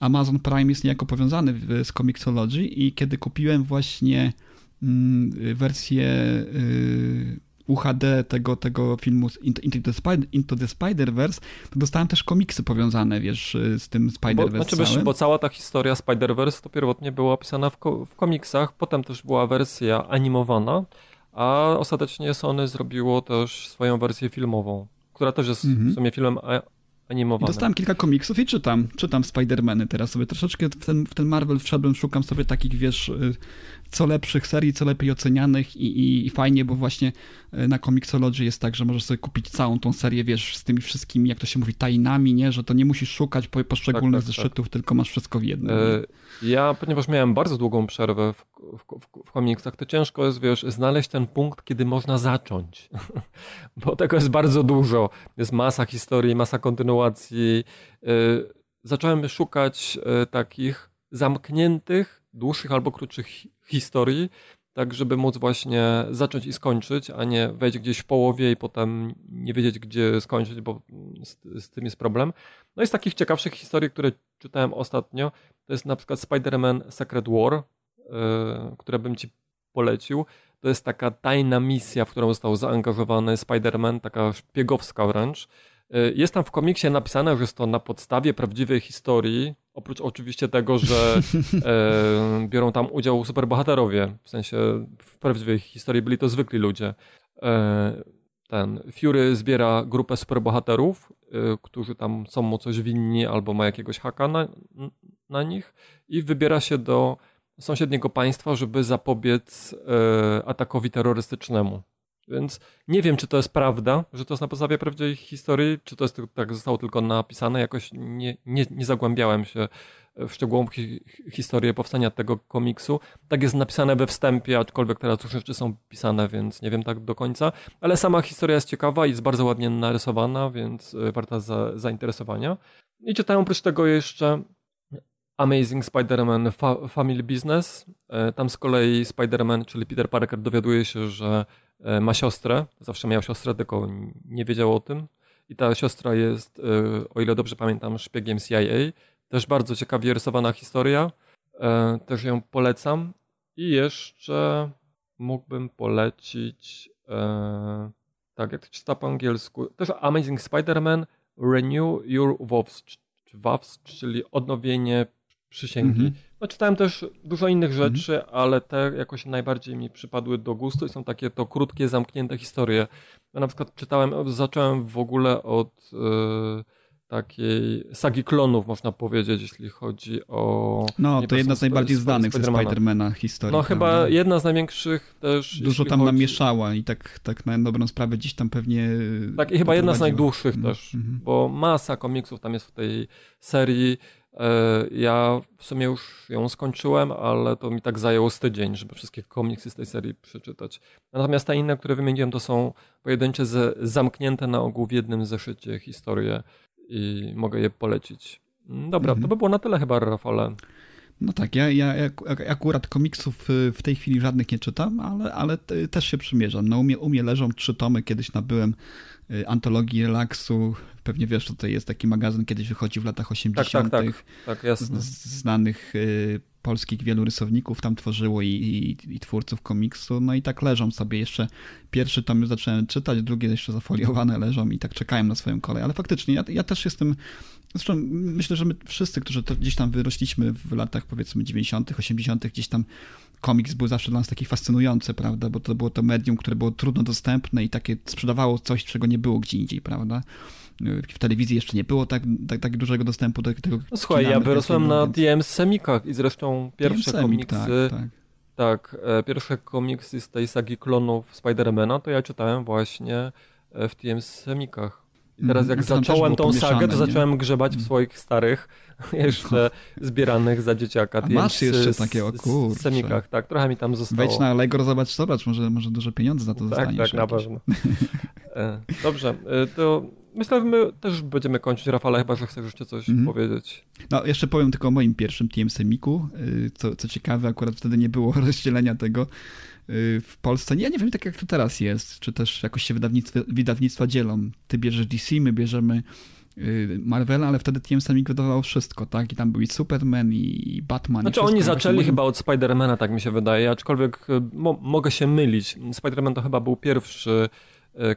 Amazon Prime jest niejako powiązany z Comixology i kiedy kupiłem właśnie wersję y, UHD tego, tego filmu Into the, Spider, Into the Spider-Verse, to dostałem też komiksy powiązane, wiesz, z tym Spider-Verse bo,
znaczy, wiesz, bo cała ta historia Spider-Verse to pierwotnie była opisana w, w komiksach, potem też była wersja animowana, a ostatecznie Sony zrobiło też swoją wersję filmową, która też jest mm -hmm. w sumie filmem animowanym.
Dostałem kilka komiksów i czytam, czytam Spider-Many teraz sobie troszeczkę w ten, w ten Marvel wszedłem, szukam sobie takich, wiesz, y, co lepszych serii, co lepiej ocenianych i, i, i, fajnie, bo właśnie e, na Comixology jest tak, że możesz sobie kupić całą tą serię, wiesz, z tymi wszystkimi, jak to się mówi, tajnami, nie? Że to nie musisz szukać poszczególnych tak, tak, tak, zeszytów, tylko masz wszystko w jednym. E,
ja, ponieważ miałem bardzo długą przerwę w, w, w, w komiksach, to ciężko jest, wiesz, znaleźć ten punkt, kiedy można zacząć. bo tego jest bardzo dużo. Jest masa historii, masa kontynuacji. E, zacząłem szukać takich zamkniętych, dłuższych albo krótszych historii, tak żeby móc właśnie zacząć i skończyć, a nie wejść gdzieś w połowie i potem nie wiedzieć, gdzie skończyć, bo z, z tym jest problem. No i z takich ciekawszych historii, które czytałem ostatnio, to jest na przykład Spider-Man Secret War, yy, które bym ci polecił. To jest taka tajna misja, w którą został zaangażowany Spider-Man, taka szpiegowska wręcz. Yy, jest tam w komiksie napisane, że jest to na podstawie prawdziwej historii, Oprócz oczywiście tego, że e, biorą tam udział superbohaterowie, w sensie w prawdziwej historii byli to zwykli ludzie. E, ten Fury zbiera grupę superbohaterów, e, którzy tam są mu coś winni albo ma jakiegoś haka na, na nich i wybiera się do sąsiedniego państwa, żeby zapobiec e, atakowi terrorystycznemu. Więc nie wiem, czy to jest prawda, że to jest na podstawie prawdziwej historii, czy to jest tak zostało tylko napisane. Jakoś nie, nie, nie zagłębiałem się w szczegółową hi, historię powstania tego komiksu. Tak jest napisane we wstępie, aczkolwiek teraz już rzeczy są pisane, więc nie wiem tak do końca. Ale sama historia jest ciekawa i jest bardzo ładnie narysowana, więc e, warta za, zainteresowania. I czytałem oprócz tego jeszcze Amazing Spider-Man Fa Family Business. E, tam z kolei Spider-Man, czyli Peter Parker, dowiaduje się, że ma siostrę, zawsze miał siostrę, tylko nie wiedział o tym. I ta siostra jest, e, o ile dobrze pamiętam, szpiegiem CIA. Też bardzo ciekawie rysowana historia. E, też ją polecam. I jeszcze mógłbym polecić, tak jak to czyta po angielsku, też Amazing Spider-Man Renew Your vows czyli odnowienie przysięgi. -hmm. No, czytałem też dużo innych mhm. rzeczy, -hmm. ale te jakoś najbardziej mi przypadły do gustu i są takie to krótkie, zamknięte historie. Ja na przykład czytałem, zacząłem w ogóle od y, takiej sagi klonów, można powiedzieć, jeśli chodzi o...
No, to jedna z najbardziej znanych ze Spidermana historii.
No, chyba jedna z największych też...
Dużo tam chodzi... namieszała i tak, tak na dobrą sprawę gdzieś tam pewnie...
Tak, i chyba jedna z najdłuższych mm też, mhm. bo masa komiksów tam jest w tej serii ja w sumie już ją skończyłem, ale to mi tak zajęło z tydzień, żeby wszystkie komiksy z tej serii przeczytać. Natomiast te inne, które wymieniłem, to są pojedyncze, zamknięte na ogół w jednym zeszycie historie i mogę je polecić. Dobra, mhm. to by było na tyle chyba, Rafale.
No tak, ja, ja akurat komiksów y, w tej chwili żadnych nie czytam, ale, ale też się przymierzam. No, u, mnie, u mnie leżą trzy tomy, kiedyś nabyłem y, antologii relaksu. Pewnie wiesz, tutaj jest taki magazyn, kiedyś wychodził w latach 80. Tak, tak, tak.
tak jasne.
znanych y, polskich wielu rysowników tam tworzyło i, i, i, twórców komiksu, no i tak leżą sobie jeszcze. Pierwszy tom już zacząłem czytać, drugie jeszcze zafoliowane leżą i tak czekają na swoją kolej, ale faktycznie ja, ja też jestem Zresztą myślę, że my wszyscy, którzy gdzieś tam wyrośliśmy w latach powiedzmy 90., 80., gdzieś tam komiks był zawsze dla nas taki fascynujący, prawda? Bo to było to medium, które było trudno dostępne i takie sprzedawało coś, czego nie było gdzie indziej, prawda? W telewizji jeszcze nie było tak, tak, tak dużego dostępu do tego.
No, słuchaj, ja wyrosłem na DM Semikach i zresztą pierwsze komiksy. Tak, tak. tak, e, pierwsze komiksy z tej sagi klonów Spidermana to ja czytałem właśnie e, w TM Semikach. I teraz jak
Mhm, też
zacząłem tą sagę, to
pomieszane, nie? Mhm.
zacząłem grzebać w swoich starych, jeszcze zbieranych za dzieciaka.
A masz jeszcze takie, o kurczę.
Semikach, tak, trochę mi tam zostało.
Wejdź na Allegro, zobacz, zobacz, może, może duże pieniądze za to
Tak,
dostaniesz.
tak, na
jakieś.
pewno. E, Dobrze, e, to myślę, że my też będziemy kończyć, Rafale, chyba, że chcesz jeszcze coś
Mhm.
powiedzieć.
No, jeszcze powiem tylko o moim pierwszym TM Semiku. y, Co, co ciekawe, akurat wtedy nie było rozdzielenia tego y, w Polsce. Ja nie wiem, tak jak to teraz jest, czy też jakoś się wydawnictwa, wydawnictwa dzielą. Ty bierzesz DC, my bierzemy y, Marvela, ale wtedy TM Semik wydawało wszystko, tak? I tam był i Superman, i Batman. i
Znaczy
wszystko.
oni zaczęli chyba od Spidermana, tak mi się wydaje, aczkolwiek mo mogę się mylić. Spiderman to chyba był pierwszy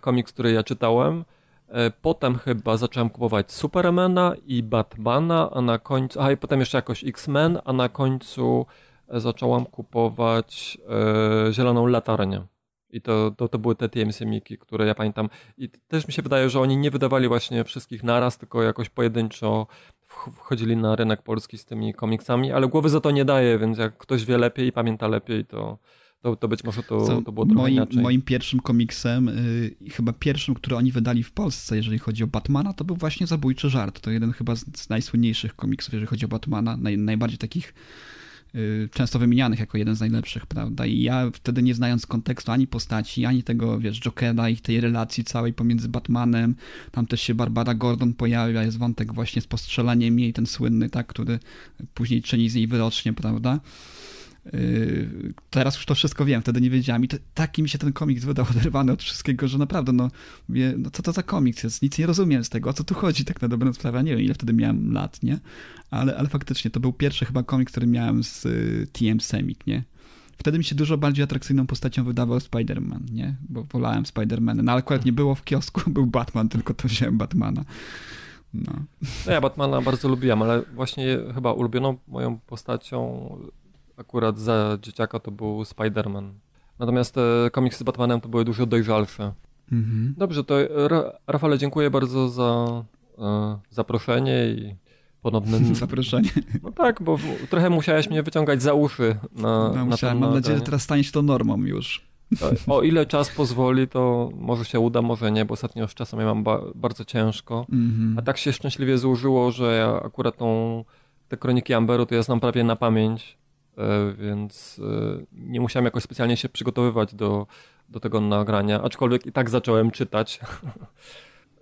komiks, który ja czytałem. E, Potem chyba zacząłem kupować Supermana i Batmana, a na końcu, aha i potem jeszcze jakoś X-Men, a na końcu e, zacząłem kupować e, Zieloną Latarnię. I to, to, to były te TMC-miki, które ja pamiętam. I też mi się wydaje, że oni nie wydawali właśnie wszystkich naraz, tylko jakoś pojedynczo wch- wchodzili na rynek polski z tymi komiksami, ale głowy za to nie daje, więc jak ktoś wie lepiej i pamięta lepiej, to, to, to być może to,
Co
to było trochę
moim,
inaczej.
moim pierwszym komiksem, y, i chyba pierwszym, który oni wydali w Polsce, jeżeli chodzi o Batmana, to był właśnie Zabójczy Żart. To jeden chyba z, z najsłynniejszych komiksów, jeżeli chodzi o Batmana, naj, najbardziej takich y, często wymienianych jako jeden z najlepszych, prawda? I ja wtedy nie znając kontekstu ani postaci, ani tego, wiesz, Jokera i tej relacji całej pomiędzy Batmanem, tam też się Barbara Gordon pojawia, jest wątek właśnie z postrzelaniem jej, ten słynny, tak, który później czyni z niej wyrocznie, prawda? Yy, Teraz już to wszystko wiem, wtedy nie wiedziałem i to, taki mi się ten komiks wydał oderwany od wszystkiego, że naprawdę, no, mówię, no co to za komiks jest, nic nie rozumiem z tego, o co tu chodzi tak na dobrą sprawę, nie wiem ile wtedy miałem lat, nie, ale, ale faktycznie to był pierwszy chyba komiks, który miałem z y, TM Semik, nie. Wtedy mi się dużo bardziej atrakcyjną postacią wydawał Spider-Man, nie, bo wolałem Spider-Mana, no ale akurat nie było w kiosku, był Batman, tylko to wziąłem Batmana. No.
No ja Batmana bardzo lubiłem, ale właśnie chyba ulubioną moją postacią akurat za dzieciaka to był Spider-Man. Natomiast te komiksy z Batmanem to były dużo dojrzalsze.
Mhm.
Dobrze, to Ra- Rafale dziękuję bardzo za e, zaproszenie i ponowne...
Zaproszenie.
No tak, bo w- trochę musiałeś mnie wyciągać za uszy na,
No,
na
musiałem,
to
mam nadzieję, że teraz stanie się to normą już.
O, ile czas pozwoli, to może się uda, może nie, bo ostatnio z czasem ja mam ba bardzo ciężko.
Mhm.
A tak się szczęśliwie złożyło, że ja akurat tą, te kroniki Amberu to ja znam prawie na pamięć, e, więc e, nie musiałem jakoś specjalnie się przygotowywać do, do tego nagrania, aczkolwiek i tak zacząłem czytać.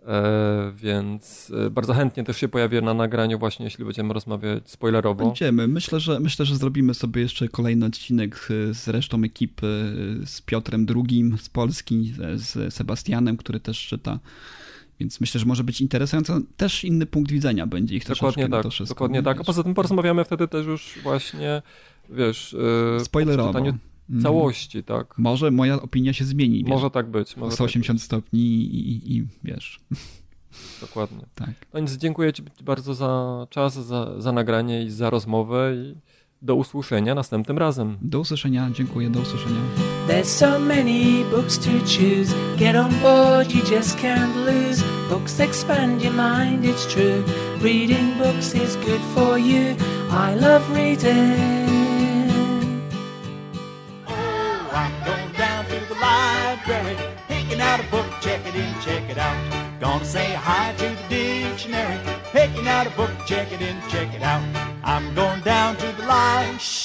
E, Więc e, bardzo chętnie też się pojawię na nagraniu właśnie, jeśli będziemy rozmawiać spoilerowo.
Będziemy. Myślę, że myślę, że zrobimy sobie jeszcze kolejny odcinek z resztą ekipy, z Piotrem II z Polski, z- Sebastianem, który też czyta. Więc myślę, że może być interesująco. Też inny punkt widzenia będzie ich
Dokładnie tak,
to wszystko.
dokładnie tak. A poza tym porozmawiamy wtedy też już właśnie, wiesz, e, po
Spoilerowo. Mhm.
całości, tak.
Może moja opinia się zmieni. Wiesz,
Może tak być. Może
180 stopni i, i, i wiesz.
tak. Dokładnie.
Tak.
No więc dziękuję Ci bardzo za czas, za, za nagranie i za rozmowę i do usłyszenia następnym razem.
Do usłyszenia. Dziękuję. Do usłyszenia.
There's so many books to choose. Get on board, you just can't lose. Books expand your mind, it's true. Reading books is good for you. I love reading.
I'm going down to the library, picking out a book, check it in, check it out. Gonna say hi to the dictionary, picking out a book, check it in, check it out. I'm going down to the library.